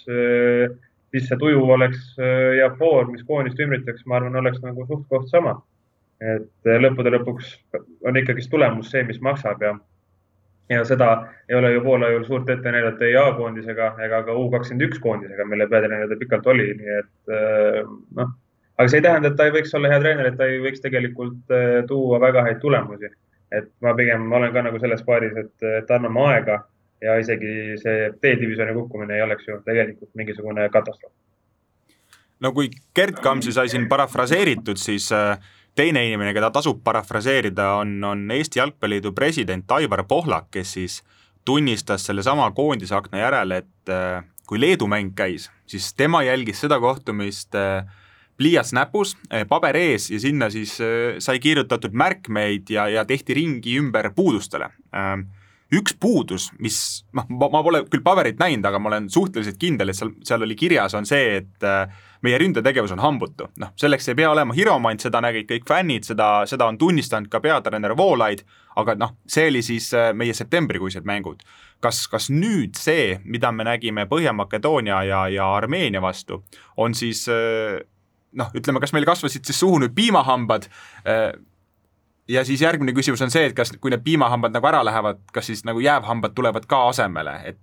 siis see tuju oleks ja foor, mis koondist ümritaks, ma arvan, oleks nagu suht-koht sama. et lõppude lõpuks on ikkagist tulemus see, mis maksab ja ja seda ei ole ju poolajal suurt ette näidata ei A-koondisega ega ka U kakskümmend üks koondisega, mille peatreener ta pikalt oli, nii et äh, noh, aga see ei tähenda, et ta ei võiks olla hea treener, et ta ei võiks tegelikult äh, tuua väga häid tulemusi. et ma pigem olen ka nagu selles paaris, et, et anname aega ja isegi see D-divisjoni kukkumine ei oleks ju tegelikult mingisugune katastroof. no kui Gerd Kamsi sai siin parafraseeritud, siis äh teine inimene, keda tasub parafraseerida, on, on Eesti Jalgpalliliidu president Aivar Pohlak, kes siis tunnistas sellesama koondise akna järel, et äh, kui Leedu mäng käis, siis tema jälgis seda kohtumist äh, pliiats näpus, paber ees ja sinna siis sai kirjutatud märkmeid ja, ja tehti ringi ümber puudustele üks puudus, mis noh, ma pole küll paberit näinud, aga ma olen suhteliselt kindel, et seal, seal oli kirjas, on see, et äh, meie ründetegevus on hambutu. noh, selleks ei pea olema hiromant, seda nägid kõik fännid, seda, seda on tunnistanud ka peatreener Voolaid, aga noh, see oli siis äh, meie septembrikuised mängud. kas, kas nüüd see, mida me nägime Põhja-Makedoonia ja, ja Armeenia vastu, on siis äh, noh, ütleme, kas meil kasvasid siis suhu nüüd piimahambad ja siis järgmine küsimus on see, et kas, kui need piimahambad nagu ära lähevad, kas siis nagu jäävhambad tulevad ka asemele, et,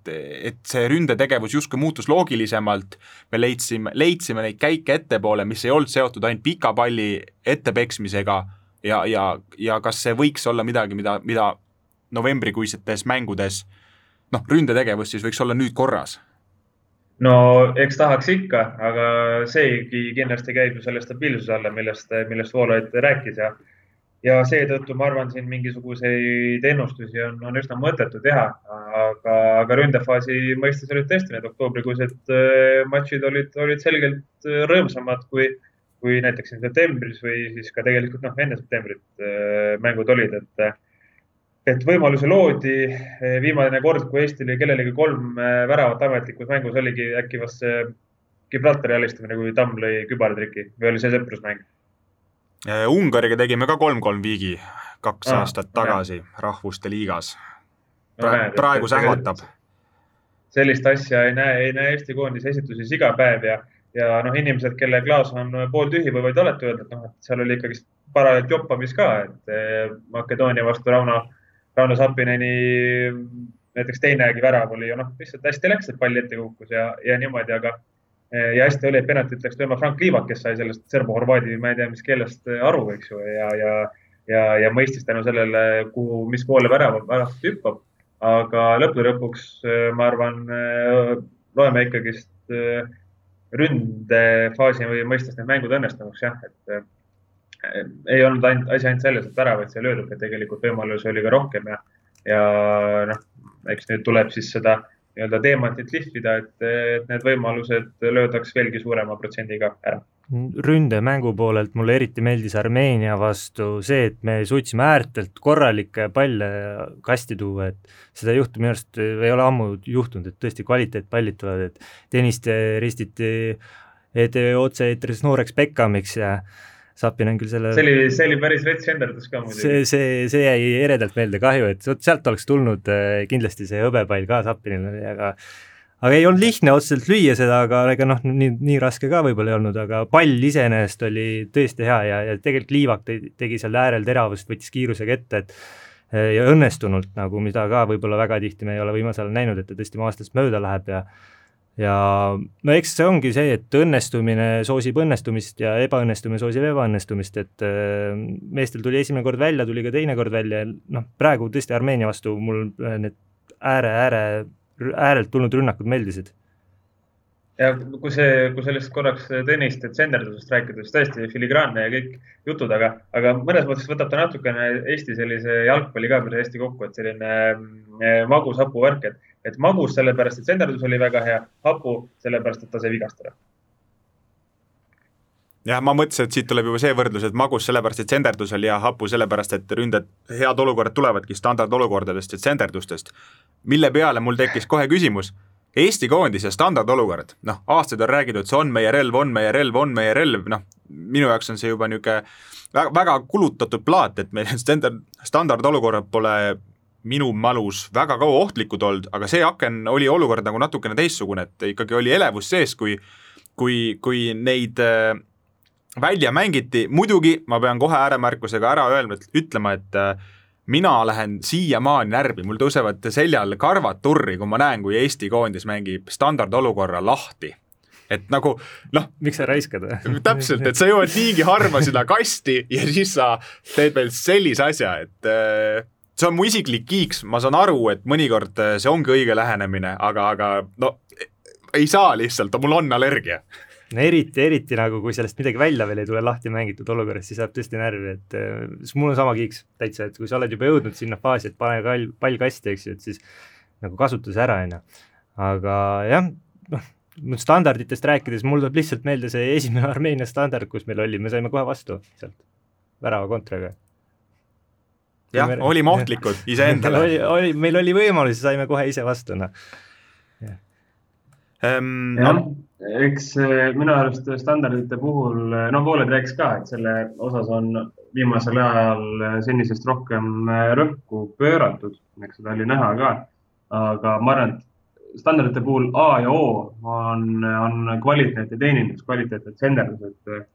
et see ründetegevus justkui muutus loogilisemalt, me leidsime, leidsime neid käike ettepoole, mis ei olnud seotud ainult pika palli ettepeksmisega. Ja, ja, ja kas see võiks olla midagi, mida, mida novembrikuisetes mängudes noh, ründetegevus siis võiks olla nüüd korras? no eks tahaks ikka, aga seegi kindlasti käib ju selle stabiilsuse alla, millest, millest Voolaid rääkis ja ja seetõttu ma arvan, siin mingisuguseid ennustusi on, on üsna mõttetu teha, aga, aga ründefaasi mõistes olid tõesti need oktoobrikuised äh, matšid olid, olid selgelt äh, rõõmsamad kui, kui näiteks siin septembris või siis ka tegelikult noh, enne septembrit äh, mängud olid, et et võimalusi loodi. viimane kord, kui Eesti lõi kellelegi kolm väravat ametlikus mängus, oligi äkki vast see Gibraltari alistamine, kui Tamm lõi kübartriki või oli see sõprusmäng Ungariga tegime ka kolm-kolm viigi kaks ah, aastat tagasi jah. rahvuste liigas pra. praegu sähvatab. sellist asja ei näe, ei näe Eesti koondise esituses iga päev ja, ja noh, inimesed, kelle klaas on pooltühi, võivad alati öelda, et noh, et seal oli ikkagist parajalt joppamist ka, et eh, Makedoonia vastu Rauno, Rauno Sappineni näiteks teinegi värav oli ju noh, lihtsalt hästi läks, et pall ette kukkus ja, ja niimoodi, aga ja hästi oli, et penaltit läks lööma Frank Liivak, kes sai sellest serbo-horvaadi, ma ei tea, mis keelest eh, aru, eks ju, ja, ja, ja, ja mõistis tänu sellele, kuhu, mis poole värav, väravast hüppab. aga lõppude lõpuks eh, ma arvan, loeme ikkagist ründefaasi või mõistes need mängud õnnestunuks jah, et ei olnud ainult asi ainult selles, et väravaid sai löödud, et tegelikult võimalusi oli ka rohkem ja, ja noh, eks nüüd tuleb siis seda nii-öelda teemantit lihvida, et, et need võimalused löödaks veelgi suurema protsendiga ära. ründemängu poolelt mulle eriti meeldis Armeenia vastu see, et me suutsime äärtelt korralikke palle kasti tuua, et seda juhtu minu arust, ei ole ammu juhtunud, et tõesti kvaliteetpallid tulevad, et Tõniste ristiti otse-eetris nooreks Beckamiks ja Sapin on küll selle see oli, see oli päris rets henderdus ka muidugi. see, see, see jäi eredalt meelde, kahju, et vot sealt oleks tulnud äh, kindlasti see hõbepall ka Sapinile, aga aga ei olnud lihtne otseselt lüüa seda, aga ega noh, nii, nii raske ka võib-olla ei olnud, aga pall iseenesest oli tõesti hea ja, ja tegelikult Liivak tegi seal äärel teravust, võttis kiirusega ette, et äh, ja õnnestunult nagu, mida ka võib-olla väga tihti me ei ole viimasel ajal näinud, et ta tõesti maastest mööda läheb ja ja no eks see ongi see, et õnnestumine soosib õnnestumist ja ebaõnnestumine soosib ebaõnnestumist, et äh, meestel tuli esimene kord välja, tuli ka teine kord välja ja noh, praegu tõesti Armeenia vastu mul äh, need ääre, ääre, äärelt tulnud rünnakud meeldisid. Ja kui see, kui sellest korraks tennist, et senderdusest rääkida, siis tõesti filigraanne ja kõik jutud, aga, aga mõnes mõttes võtab ta natukene Eesti sellise jalgpalli ka päris hästi kokku, et selline äh, magus hapu värk, et et magus sellepärast, et senderdus oli väga hea, hapu sellepärast, et ta sai vigastada jah, ma mõtlesin, et siit tuleb juba see võrdlus, et magus sellepärast, et senderdus oli hea, hapu sellepärast, et ründed, head olukorrad tulevadki standardolukordadest ja senderdustest. mille peale mul tekkis kohe küsimus, Eesti koondise standardolukord, noh, aastaid on räägitud, see on meie relv, on meie relv, on meie relv, noh, minu jaoks on see juba niisugune väga, väga kulutatud plaat, et meil <laughs> standard, standardolukorrad pole minu mälus väga kaua ohtlikud olnud, aga see aken oli olukord nagu natukene teistsugune, et ikkagi oli elevus sees, kui kui, kui neid äh, välja mängiti, muidugi ma pean kohe ääremärkusega ära öelma, ütlema, et äh, mina lähen siiamaani närvi, mul tõusevad seljal karvad turri, kui ma näen, kui Eesti koondis mängib standardolukorra lahti et nagu noh. miks sa raiskad või? <laughs> täpselt, et sa jõuad niigi harva sinna kasti ja siis sa teed veel sellise asja, et äh, see on mu isiklik kiiks, ma saan aru, et mõnikord äh, see ongi õige lähenemine, aga, aga no ei saa lihtsalt, mul on allergia no eriti, eriti nagu, kui sellest midagi välja veel ei tule lahti mängitud olukorras, siis saab tõesti närvi, et äh, mul on sama kiiks täitsa, et kui sa oled juba jõudnud sinna faasi, et pane kall, pall kasti, eks ju, et siis nagu kasuta see ära, on ju. aga jah, noh, standarditest rääkides, mul tuleb lihtsalt meelde see esimene <laughs> Armeenia standard, kus meil oli, me saime kohe vastu sealt värava kontraga. Jah me..., olime ohtlikud iseendale oli, oli, meil oli võimalus ja saime kohe ise vastu, noh. Jah no., eks eh, minu arust standardite puhul, eh, no pooled rääkis ka, et selle osas on viimasel ajal eh, senisest rohkem rõhku pööratud, eks seda oli näha ka. aga ma arvan, et standardite puhul A ja O on, on kvaliteet ja teenindus, kvaliteet ja tsenderdus, et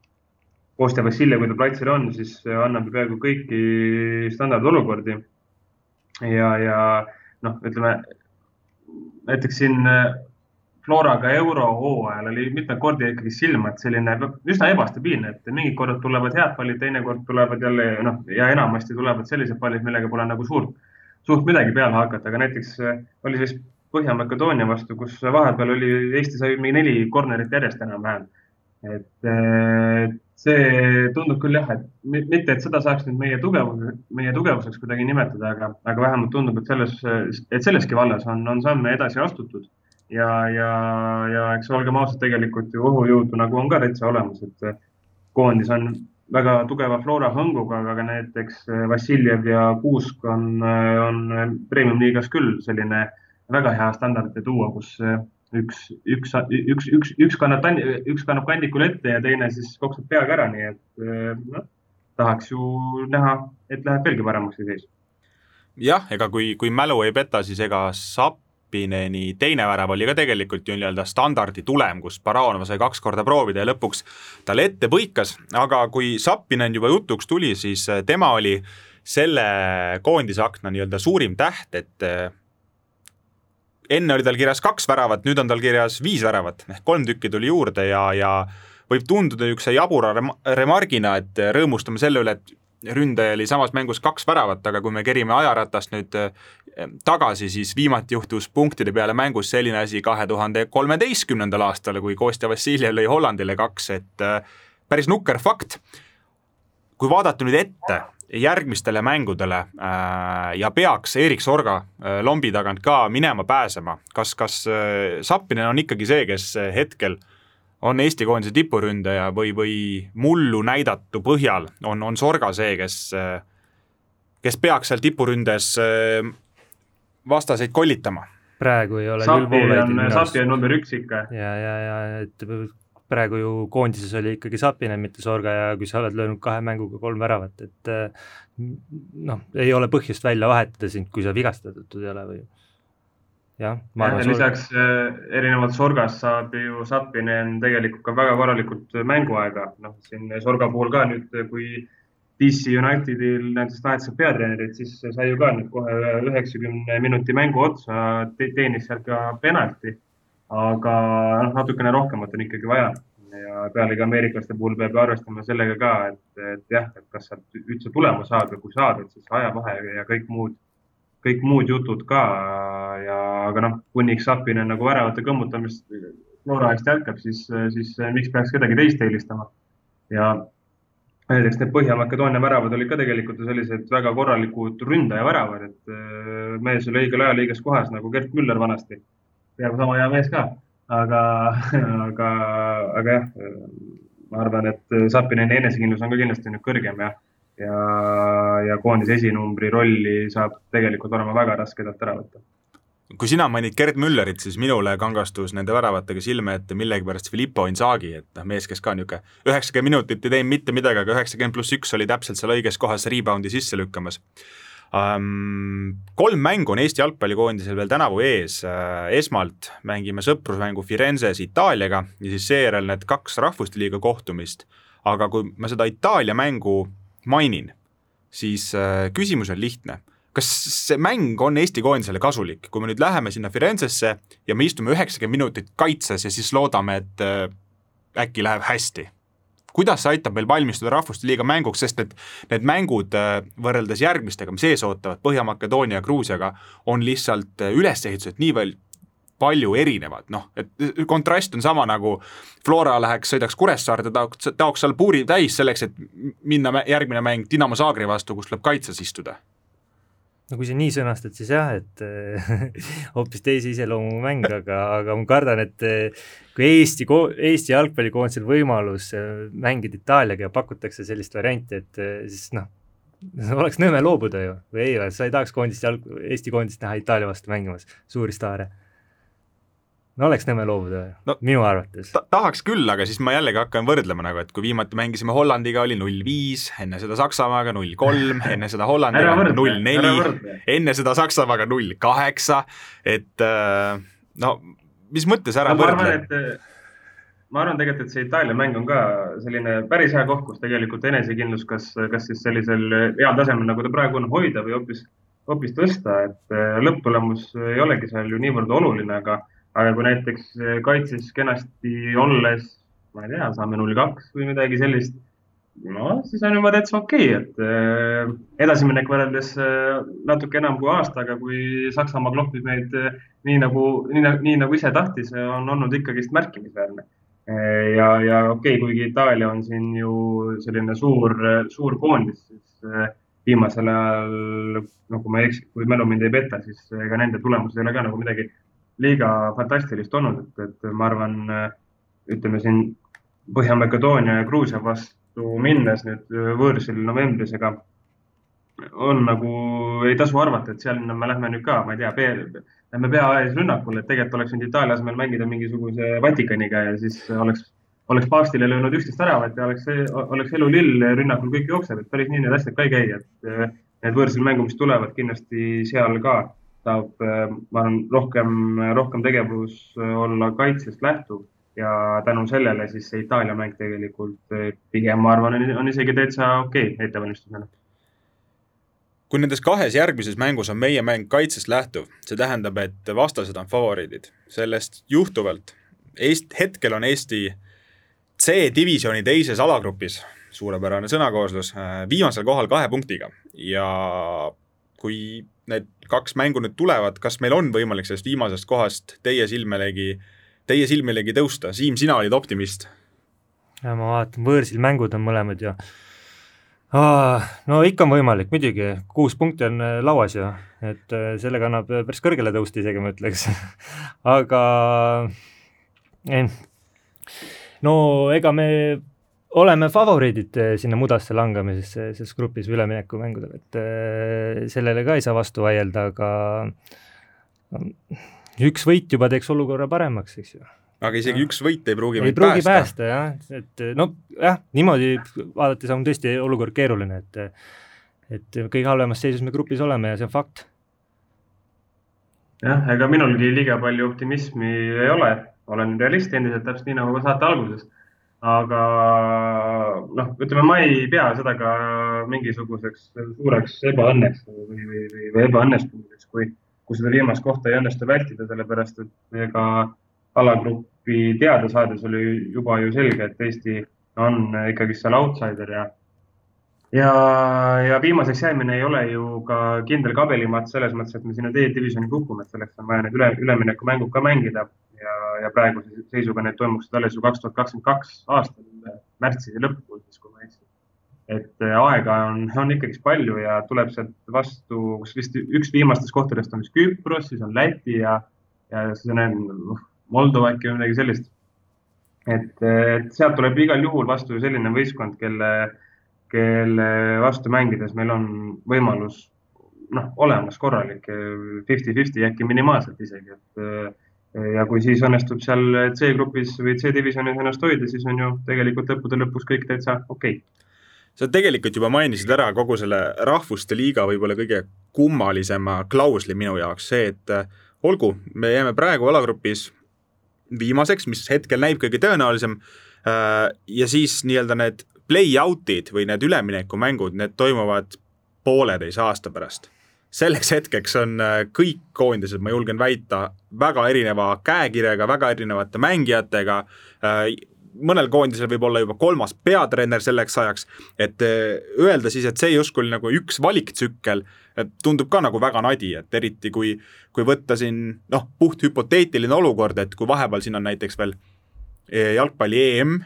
Kostja Vassiljev, kui ta platsil on, siis annab peaaegu kõiki standardolukordi. ja, ja noh, ütleme näiteks siin Floraga eurohooajal oli mitmeid kordi ikkagi silma, et selline üsna ebastabiilne, et mingid korrad tulevad head pallid, teinekord tulevad jälle noh, ja enamasti tulevad sellised pallid, millega pole nagu suurt, suurt midagi peale hakata, aga näiteks äh, oli siis Põhja-Makedoonia vastu, kus vahepeal oli, Eesti sai mingi neli corner'it järjest enam-vähem. et äh, see tundub küll jah, et mitte, et seda saaks nüüd meie tugevus, meie tugevuseks kuidagi nimetada, aga, aga vähemalt tundub, et selles, et selleski vallas on, on samme edasi astutud. Ja, ja, ja eks olgem ausad, tegelikult ju õhujõudu nagu on ka täitsa olemas, et koondis on väga tugeva Flora hõnguga, aga näiteks Vassiljev ja Kuusk on, on premium-liigas küll selline väga hea standardite duo, kus üks, üks, üks, üks, üks kannab, üks kannab kandikul ette ja teine siis koksab peaga ära, nii et noh, tahaks ju näha, et läheb veelgi paremaks see seis. jah, ega kui, kui mälu ei peta, siis ega SAP Kappineni teine värav oli ka tegelikult ju nii-öelda standardi tulem, kus Baranova sai kaks korda proovida ja lõpuks talle ette põikas, aga kui Sappinen juba jutuks tuli, siis äh, tema oli selle koondise akna nii-öelda suurim täht, et äh, enne oli tal kirjas kaks väravat, nüüd on tal kirjas viis väravat, ehk kolm tükki tuli juurde ja, ja võib tunduda niisuguse jabura rem-, remargina, et rõõmustame selle üle, et ründaja oli samas mängus kaks väravat, aga kui me kerime ajaratast nüüd eh, tagasi, siis viimati juhtus punktide peale mängus selline asi kahe tuhande kolmeteistkümnendal aastal, kui Kostja Vassiljev lõi Hollandile kaks, et eh, päris nukker fakt. kui vaadata nüüd ette järgmistele mängudele äh, ja peaks Erik Sorga äh, lombi tagant ka minema pääsema, kas, kas äh, Sappinen on ikkagi see, kes hetkel on Eesti koondise tipuründaja või, või mullu näidatu põhjal on, on Sorga see, kes, kes peaks seal tipuründes vastaseid kollitama? praegu ei ole Sapi küll Voolaidil. Sapi on number üks ikka. ja, ja, ja et praegu ju koondises oli ikkagi Sapinen, mitte Sorga ja kui sa oled löönud kahe mänguga kolm väravat, et noh, ei ole põhjust välja vahetada sind, kui sa vigastatud ei ole või jah, ma arvan. lisaks äh, erinevalt Sorgast saab ju Sapinen tegelikult ka väga korralikult mänguaega, noh siin Sorga puhul ka nüüd, kui DC Unitedil näiteks vahetas peatreenerit, siis sai ju ka nüüd kohe üheksakümne minuti mängu otsa te, teenis seal ka penalti. Aga noh, natukene rohkemat on ikkagi vaja ja pealegi ameeriklaste puhul peab ju arvestama sellega ka, et, et jah, et kas sealt üldse tulema saab ja kui saad, et siis ajavahe ja kõik muud kõik muud jutud ka ja, aga noh, kuniks Sapinen nagu väravate kõmmutamist Flora eest jätkab, siis, siis miks peaks kedagi teist eelistama. ja näiteks need Põhja-Makedoonia väravad olid ka tegelikult sellised väga korralikud ründaja-väravad, et äh, mees oli õigel ajal õiges kohas nagu Gerd Müller vanasti. Peaaegu sama hea mees ka, aga, aga, aga jah, ma arvan, et Sapineni enesekindlus on ka kindlasti nüüd kõrgem ja ja, ja koondise esinumbri rolli saab tegelikult olema väga raske talt ära võtta. Kui sina mainid Gerd Müllerit, siis minule kangastus nende väravatega silme ette millegipärast Filippo Inzaghi, et noh, mees, kes ka niisugune üheksakümmend minutit ei teinud mitte midagi, aga üheksakümmend pluss üks oli täpselt seal õiges kohas rebound'i sisse lükkamas. Kolm mängu on Eesti jalgpallikoondisel veel tänavu ees. Uh,, esmalt mängime sõprusmängu Firenzes Itaaliaga ja siis seejärel need kaks rahvuste liiga kohtumist, aga kui ma seda Itaalia mängu mainin, siis uh, küsimus on lihtne. Kas see mäng on Eesti koondisele kasulik, kui me nüüd läheme sinna Firenzesse ja me istume üheksakümmend minutit kaitses ja siis loodame, et äh, äkki läheb hästi? Kuidas see aitab meil valmistuda Rahvuste Liiga mänguks, sest et need mängud äh, võrreldes järgmistega, mis ees ootavad, Põhja-Makedoonia ja Gruusiaga, on lihtsalt äh, ülesehituselt nii veel palju erinevad, noh, et kontrast on sama nagu Flora läheks, sõidaks Kuressaarde, taoks, taoks seal puuri täis selleks, et minna järgmine mäng Dinamo Zagreb vastu, kus tuleb kaitses istuda no kui sa nii sõnastad, siis jah, et <laughs> hoopis teise iseloomu mäng, aga, aga ma kardan, et kui Eesti, Eesti jalgpallikoondisel võimalus äh, mängida Itaaliaga ja pakutakse sellist varianti, et siis noh, <laughs> oleks nõme loobuda ju, või ei, sa ei tahaks koondist jalg, Eesti koondist näha Itaalia vastu mängimas, suuri staare no oleks nõme loobuda no, minu arvates ta. tahaks küll, aga siis ma jällegi hakkan võrdlema nagu, et kui viimati mängisime Hollandiga, oli null viis, enne seda Saksamaaga null kolm, <laughs> enne seda Hollandiga null neli, enne seda Saksamaaga null kaheksa, et äh, no mis mõttes ära no, võrdle? ma arvan tegelikult, et see Itaalia mäng on ka selline päris hea koht, kus tegelikult enesekindlus, kas, kas siis sellisel heal tasemel, nagu ta praegu on, hoida või hoopis, hoopis tõsta, et äh, lõpptulemus ei olegi seal ju niivõrd oluline, aga aga kui näiteks eh, kaitses kenasti olles, ma ei tea, saame null kaks või midagi sellist, no siis on juba täitsa okei okay,, et äh, edasiminek võrreldes äh, natuke enam kui aastaga, kui Saksamaa kloppis meid nii nagu, nii, nii nagu ise tahtis, on olnud ikkagist märkimisväärne. Ja, ja okei okay,, kuigi Itaalia on siin ju selline suur, suur koondis, siis viimasel ajal, no kui ma ei eksi, kui mälu mind ei peta, siis ega nende tulemused ei ole ka nagu midagi liiga fantastilist olnud, et, et ma arvan, ütleme siin Põhja-Makedoonia ja Gruusia vastu minnes nüüd võõrsil novembris, ega on nagu, ei tasu arvata, et seal me lähme nüüd ka, ma ei tea, lähme pea ees rünnakule, et tegelikult oleks võinud Itaalia asemel mängida mingisuguse Vatikaniga ja siis oleks, oleks paavstile löönud üksteist väravat ja oleks, oleks elu lill, rünnakul kõik jookseb, et päris nii need asjad ka ei käi, et need võõrsil mängu, mis tulevad, kindlasti seal ka saab, äh, ma arvan, rohkem, rohkem tegevus äh, olla kaitsest lähtuv ja tänu sellele siis see Itaalia mäng tegelikult äh, pigem, ma arvan, on isegi täitsa okei okay, ettevalmistusena. kui nendes kahes järgmises mängus on meie mäng kaitsest lähtuv, see tähendab, et vastased on favoriidid. sellest juhtuvalt Eest-, hetkel on Eesti C-divisjoni teises alagrupis, suurepärane sõnakooslus, viimasel kohal kahe punktiga ja kui need kaks mängu nüüd tulevad, kas meil on võimalik sellest viimasest kohast teie silmelegi, teie silmelegi tõusta, Siim, sina olid optimist? ja ma vaatan, võõrsil mängud on mõlemad ju ah,. no ikka on võimalik, muidugi, kuus punkti on äh, lauas ju, et äh, sellega annab äh, päris kõrgele tõusta isegi, ma ütleks <laughs> aga eh, no ega me oleme favoriidid eh, sinna mudasse langemisesse selles grupis üleminekumängudel, et eh, sellele ka ei saa vastu vaielda, aga üks võit juba teeks olukorra paremaks, eks ju. aga isegi ja. üks võit ei pruugi ei meid pruugi päästa. päästa jah, et noh, jah, niimoodi vaadates on tõesti olukord keeruline, et et kõige halvemas seisus me grupis oleme ja see on fakt. jah, ega minulgi liiga palju optimismi ei ole, olen realist endiselt, täpselt nii nagu ka saate alguses aga noh, ütleme, ma ei pea seda ka mingisuguseks suureks ebaõnneks või, või, või, või ebaõnnestumiseks, kui, kui seda viimast kohta ei õnnestu vältida, sellepärast et ega alagrupi teada saades oli juba ju selge, et Eesti on ikkagi seal outsider ja ja, ja viimaseks jäämine ei ole ju ka kindel kabelimatt selles mõttes, et me sinna D-divisjoni kukume, et selleks on vaja need üle, üleminekumängud ka mängida ja, praeguse seisuga need toimuksid alles ju kaks tuhat kakskümmend kaks aastal märtsi lõpupoolses, kui ma ei eksi. et äh, aega on, on ikkagi palju ja tuleb sealt vastu, kus vist üks viimastest kohtadest on vist Küpros, siis on Läti ja, ja siis on noh, Moldova äkki või midagi sellist. et, et sealt tuleb igal juhul vastu selline võistkond, kelle, kelle vastu mängides meil on võimalus noh, olemas korralik fifty-fifty äkki minimaalselt isegi, et ja kui siis õnnestub seal C-grupis või C-divisjonis ennast hoida, siis on ju tegelikult lõppude lõpuks kõik täitsa okei okay. sa tegelikult juba mainisid ära kogu selle rahvuste liiga võib-olla kõige kummalisema klausli minu jaoks, see, et äh, olgu, me jääme praegu alagrupis viimaseks, mis hetkel näib kõige tõenäolisem. Äh, ja siis nii-öelda need play-out'id või need üleminekumängud, need toimuvad pooleteise aasta pärast selleks hetkeks on äh, kõik koondised, ma julgen väita, väga erineva käekirjaga, väga erinevate mängijatega. Äh, mõnel koondisel võib olla juba kolmas peatreener selleks ajaks, et äh, öelda siis, et see justkui nagu üks valiktsükkel, tundub ka nagu väga nadi, et eriti kui, kui võtta siin noh, puht hüpoteetiline olukord, et kui vahepeal siin on näiteks veel jalgpalli EM,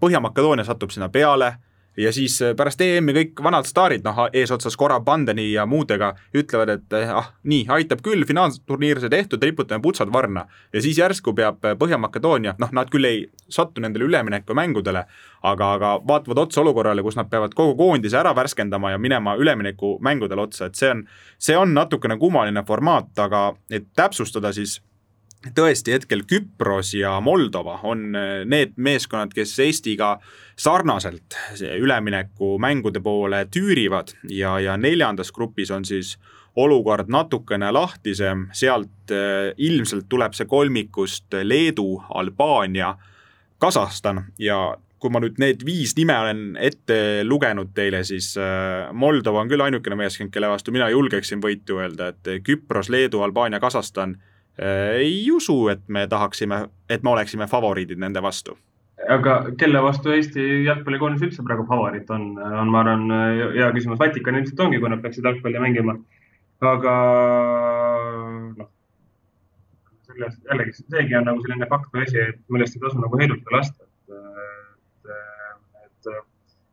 Põhja-Makedoonia satub sinna peale ja siis äh, pärast EM-i kõik vanad staarid, noh eesotsas Goran Pandeni ja muudega ütlevad, et eh, ah nii, aitab küll, finaalturniir sai tehtud, riputame putsad varna. ja siis järsku peab äh, Põhja-Makedoonia, noh nad küll ei sattu nendele üleminekumängudele, aga, aga vaatavad otsa olukorrale, kus nad peavad kogu koondise ära värskendama ja minema üleminekumängudele otsa, et see on, see on natukene kummaline formaat, aga et täpsustada siis tõesti hetkel Küpros ja Moldova on äh, need meeskonnad, kes Eestiga sarnaselt ülemineku mängude poole tüürivad. Ja, ja neljandas grupis on siis olukord natukene lahtisem, sealt äh, ilmselt tuleb see kolmikust Leedu, Albaania, Kasahstan. Ja kui ma nüüd need viis nime olen ette lugenud teile, siis äh, Moldova on küll ainukene meeskond, kelle vastu mina julgeksin võitu öelda, et Küpros, Leedu, Albaania, Kasahstan ei usu, et me tahaksime, et me oleksime favoriidid nende vastu. aga kelle vastu Eesti jalgpallikoondis üldse praegu favoriit on, on, ma arvan, hea küsimus. Vatikan ilmselt ongi, kui nad peaksid jalgpalli mängima. aga noh, sellest jällegi seegi on nagu selline fakt või asi, millest ei tasu nagu heidutada lasta.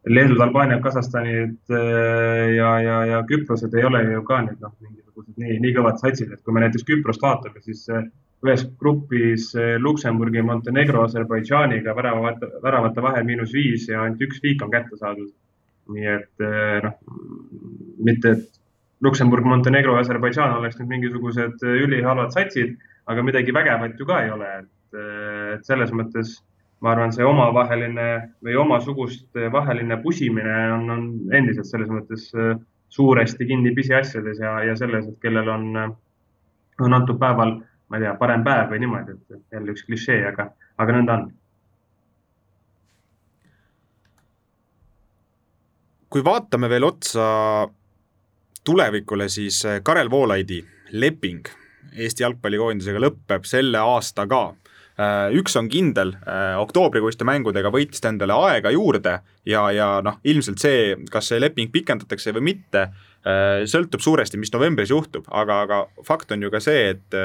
Leedud, Albaaniad, Kasahstanid äh, ja, ja, ja Küprosed ei ole ju ka nüüd noh, mingisugused nii, nii kõvad satsid, et kui me näiteks Küprost vaatame, siis äh, ühes grupis äh, Luksemburgi, Montenegro, Aserbaidžaaniga väravate, väravate vahe miinus viis ja ainult üks viik on kätte saadud. nii et noh, mitte, et Luksemburg, Montenegro Aserbaidžaan oleks nüüd mingisugused ülihalvad satsid, aga midagi vägevat ju ka ei ole, et selles mõttes ma arvan, see omavaheline või omasuguste vaheline pusimine on, on endiselt selles mõttes äh, suuresti kinni pisiasjades ja, ja selles, et kellel on, äh, on antud päeval, ma ei tea, parem päev või niimoodi, et jälle üks klišee, aga, aga nõnda on. kui vaatame veel otsa tulevikule, siis äh, Karel Voolaidi leping Eesti jalgpallikoondisega lõpeb selle aasta ka Äh, üks on kindel, äh, oktoobrikuiste mängudega võitis ta endale aega juurde ja, ja noh, ilmselt see, kas see leping pikendatakse või mitte, äh, sõltub suuresti, mis novembris juhtub, aga, aga fakt on ju ka see, et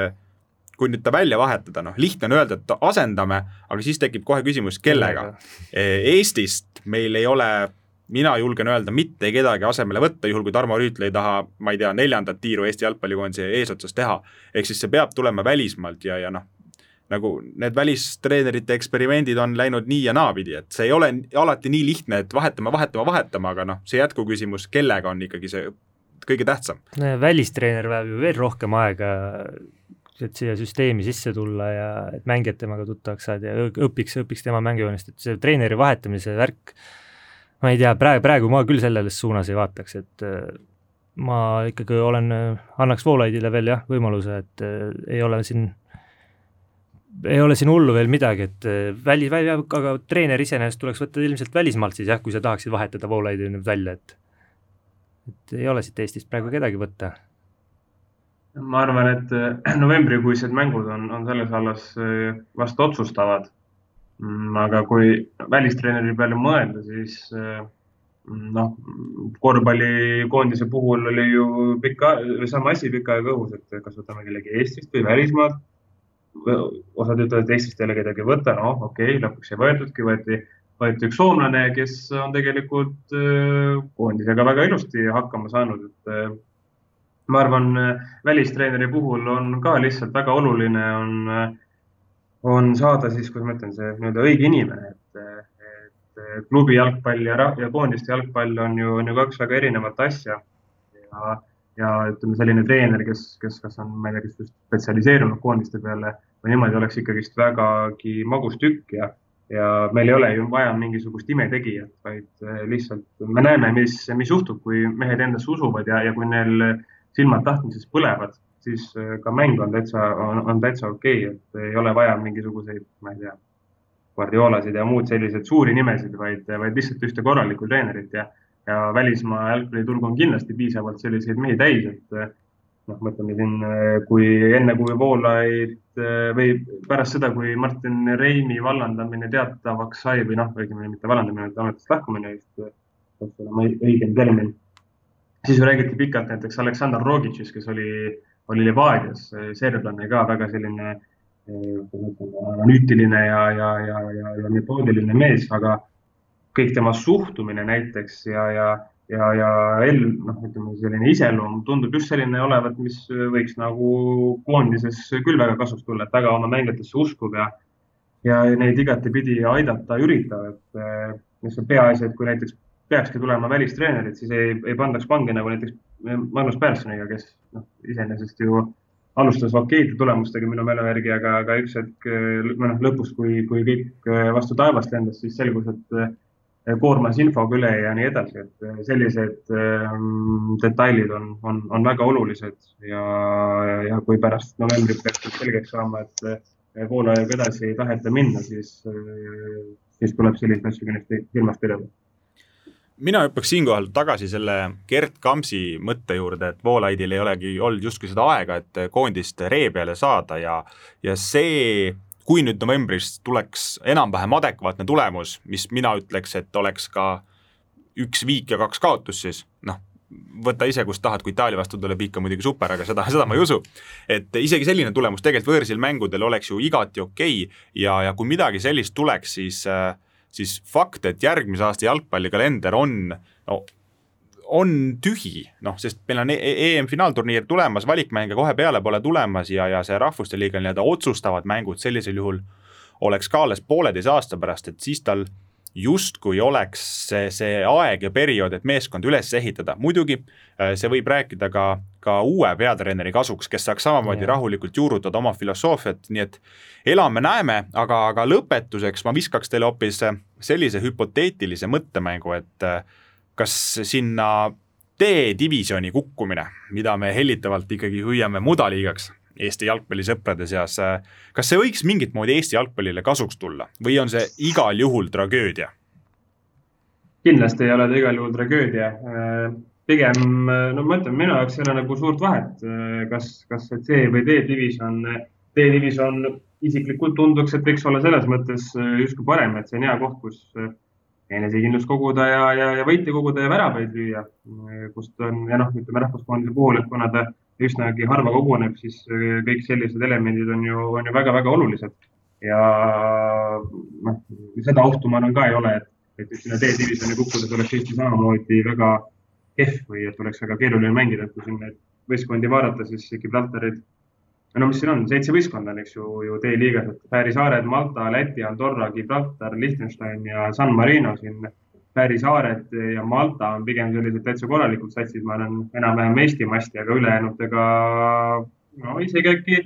kui nüüd ta välja vahetada, noh, lihtne on öelda, et asendame, aga siis tekib kohe küsimus, kellega. Eestist meil ei ole mina julgen öelda, mitte kedagi asemele võtta, juhul kui Tarmo Rüütli ei taha, ma ei tea, neljandat tiiru Eesti jalgpallikoondise eesotsas teha. ehk siis see peab tulema välismaalt ja, ja noh, nagu need välistreenerite eksperimendid on läinud nii ja naapidi, et see ei ole alati nii lihtne, et vahetame, vahetame, vahetame, aga noh, see jätkuküsimus, kellega on ikkagi see kõige tähtsam. välistreener vajab ju veel rohkem aega, et siia süsteemi sisse tulla ja et mängijad temaga tuttavaks saada ja õpiks, õpiks tema mängujoonest, et see treeneri vahetamise värk, ma ei tea, praegu, praegu ma küll selles suunas ei vaataks, et äh, ma ikkagi olen, annaks Voolaidile veel jah, võimaluse, et äh, ei ole siin ei ole siin hullu veel midagi, et äh, väli, välja, aga treener iseenesest tuleks võtta ilmselt välismaalt siis jah, kui sa tahaksid vahetada Voolaidi nüüd välja, et et ei ole siit Eestist praegu kedagi võtta. ma arvan, et äh, novembrikuised mängud on, on selles vallas äh, vast otsustavad. Mm, aga kui välistreeneri peale mõelda, siis noh, korvpallikoondise puhul oli ju pikka, sama asi pikka aega õhus, et kas võtame kellegi Eestist või välismaalt osad ütlevad, et Eestist ei ole kedagi võtta, noh, okei okay,, lõpuks ei võetudki, võeti, võeti üks soomlane, kes on tegelikult äh, koondisega väga ilusti hakkama saanud, et äh, ma arvan, välistreeneri puhul on ka lihtsalt väga oluline on, on saada siis, kuidas ma ütlen, see nii-öelda õige inimene, et, et klubi jalgpall ja, ja koondiste jalgpall on ju, on ju kaks väga erinevat asja. Ja ja ütleme, selline treener, kes, kes kas on, ma ei tea, just spetsialiseerunud koondiste peale või niimoodi, oleks ikkagist vägagi magus tükk ja, ja meil ei ole ju vaja mingisugust imetegijat, vaid eh, lihtsalt me näeme, mis, mis juhtub, kui mehed endasse usuvad ja, ja kui neil silmad tahtmises põlevad, siis ka mäng on täitsa, on, on täitsa okei okay,, et ei ole vaja mingisuguseid, ma ei tea, Guardiolasid ja muud selliseid suuri nimesid, vaid, vaid lihtsalt ühte korralikku treenerit ja, ja välismaa jalgpalliturg on kindlasti piisavalt selliseid mehi täis, et noh, mõtleme siin, kui enne, kui Voolaid või pärast seda, kui Martin Reimi vallandamine teatavaks sai või noh, õigemini mitte vallandamine, vaid ametist lahkumine peaks olema õigem termin. siis ju räägiti pikalt näiteks Aleksandr Rogitšist, kes oli, oli Levadias serblane ka väga selline analüütiline ja, ja, ja, ja, ja metoodiline mees, aga kõik tema suhtumine näiteks ja, ja, ja, ja ell-, noh, ütleme selline iseloom tundub just selline olevat, mis võiks nagu koondises küll väga kasuks tulla, et väga oma mängijatesse uskub ja, ja neid igatepidi aidata üritab, et mis on peaasi, et kui näiteks peakski tulema välistreenerid, siis ei, ei pandaks pange nagu näiteks Magnus Pärssoniga, kes noh, iseenesest ju alustas okeide tulemustega minu mälu järgi, aga, aga üks hetk, või noh, lõpus, kui, kui kõik vastu taevast lendas, siis selgus, et koormas infoga üle ja nii edasi, et äh, sellised ähm, detailid on, on, on väga olulised ja, ja, kui pärast novembrit peaks selgeks saama, et voolajaga edasi ei taheta minna, siis, siis tuleb selliseid asju kindlasti silmas pidada. Mina hüppaks siinkohal tagasi selle Gerd Kamsi mõtte juurde, et Voolaidil ei olegi olnud justkui seda aega, et koondist ree peale saada ja, ja see, kui nüüd novembris tuleks enam-vähem adekvaatne tulemus, mis mina ütleks, et oleks ka üks viik ja kaks kaotust, siis noh, võta ise, kust tahad, kui Itaalia vastu tuleb ikka muidugi super, aga seda, seda ma ei usu. et isegi selline tulemus tegelikult võõrsil mängudel oleks ju igati okei okay ja, ja kui midagi sellist tuleks, siis siis fakt, et järgmise aasta jalgpallikalender on no, on tühi, noh, sest meil on EM-finaalturniir e tulemas, valikmänge kohe peale pole tulemas ja, ja see rahvuste liiga nii-öelda otsustavad mängud sellisel juhul oleks ka alles pooleteise aasta pärast, et siis tal justkui oleks see, see aeg ja periood, et meeskond üles ehitada, muidugi äh, see võib rääkida ka, ka uue peatreeneri kasuks, kes saaks samamoodi yeah. rahulikult juurutada oma filosoofiat, nii et elame-näeme, aga, aga lõpetuseks ma viskaks teile hoopis äh, sellise hüpoteetilise mõttemängu, et äh, kas sinna D-divisjoni kukkumine, mida me hellitavalt ikkagi hüüame mudaliigaks Eesti jalgpallisõprade seas. kas see võiks mingit moodi Eesti jalgpallile kasuks tulla või on see igal juhul tragöödia? kindlasti ei ole ta igal juhul tragöödia. pigem, no ma ütlen, minu jaoks ei ole nagu suurt vahet, kas, kas see C või D-divisjon, D-divisjon isiklikult tunduks, et võiks olla selles mõttes justkui parem, et see on hea koht, kus enesekindlust koguda ja, ja, ja võite koguda ja väravaid lüüa, kust on ja noh, ütleme rahvuskoondise puhul, et kuna ta üsnagi harva koguneb, siis äh, kõik sellised elemendid on ju, on ju väga-väga olulised. ja noh, seda ohtu ma arvan ka ei ole, et, et sinna D-divisjoni kukkudes oleks Eesti samamoodi väga kehv või et oleks väga keeruline mängida, et kui siin neid võistkondi vaadata, siis Gibraltarid, no mis siin on, seitse võistkonda on, eks ju, ju D-liigas, et Fääri saared, Malta, Läti, Andorra, Gibraltar, Liechtenstein ja San Marino siin. Fääri saared ja Malta on pigem sellised täitsa korralikud satsid, ma olen enam-vähem Eesti masti, aga ülejäänutega no isegi äkki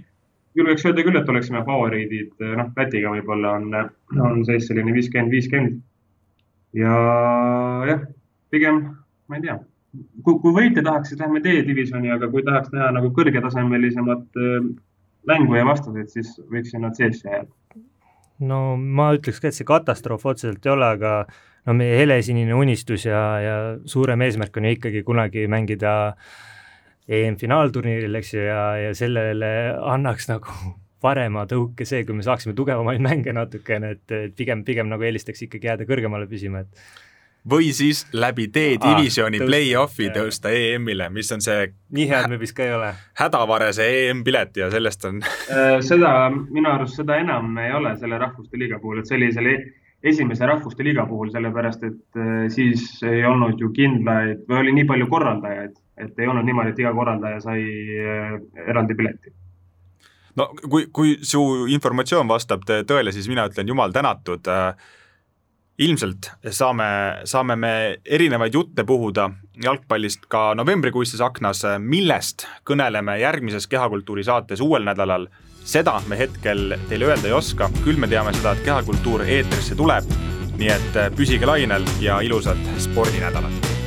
julgeks öelda küll, et oleksime favoriidid, noh, Lätiga võib-olla on, on seis selline viiskümmend, viiskümmend. ja jah, pigem ma ei tea, kui, kui võite tahaks, siis läheme D-divisjoni, aga kui tahaks näha nagu kõrgetasemelisemat äh, mängu ja vastuseid, siis võiksin nad seesse jääda. no ma ütleks ka, et see katastroof otseselt ei ole, aga no meie helesinine unistus ja, ja suurem eesmärk on ju ikkagi kunagi mängida EM-finaalturniiril, eks ju, ja, ja sellele annaks nagu parema tõuke see, kui me saaksime tugevamaid mänge natukene, et pigem, pigem nagu eelistaks ikkagi jääda kõrgemale püsima, et või siis läbi D-divisjoni play-off'i tõusta EM-ile, mis on see nii head me vist ka ei ole. hädavarese EM-pilet ja sellest on äh, seda, minu arust seda enam ei ole selle rahvuste liiga puhul, et sellisel esimese rahvuste liiga puhul, sellepärast et äh, siis ei olnud ju kindlaid või oli nii palju korraldajaid, et ei olnud niimoodi, et iga korraldaja sai äh, eraldi pileti. no kui, kui su informatsioon vastab tõele, siis mina ütlen jumal tänatud. Äh, ilmselt saame, saame me erinevaid jutte puhuda jalgpallist ka novembrikuistes aknas, millest kõneleme järgmises Kehakultuuri saates uuel nädalal? Seda me hetkel teile öelda ei oska, küll me teame seda, et kehakultuur eetrisse tuleb. nii et püsige lainel ja ilusat spordinädalat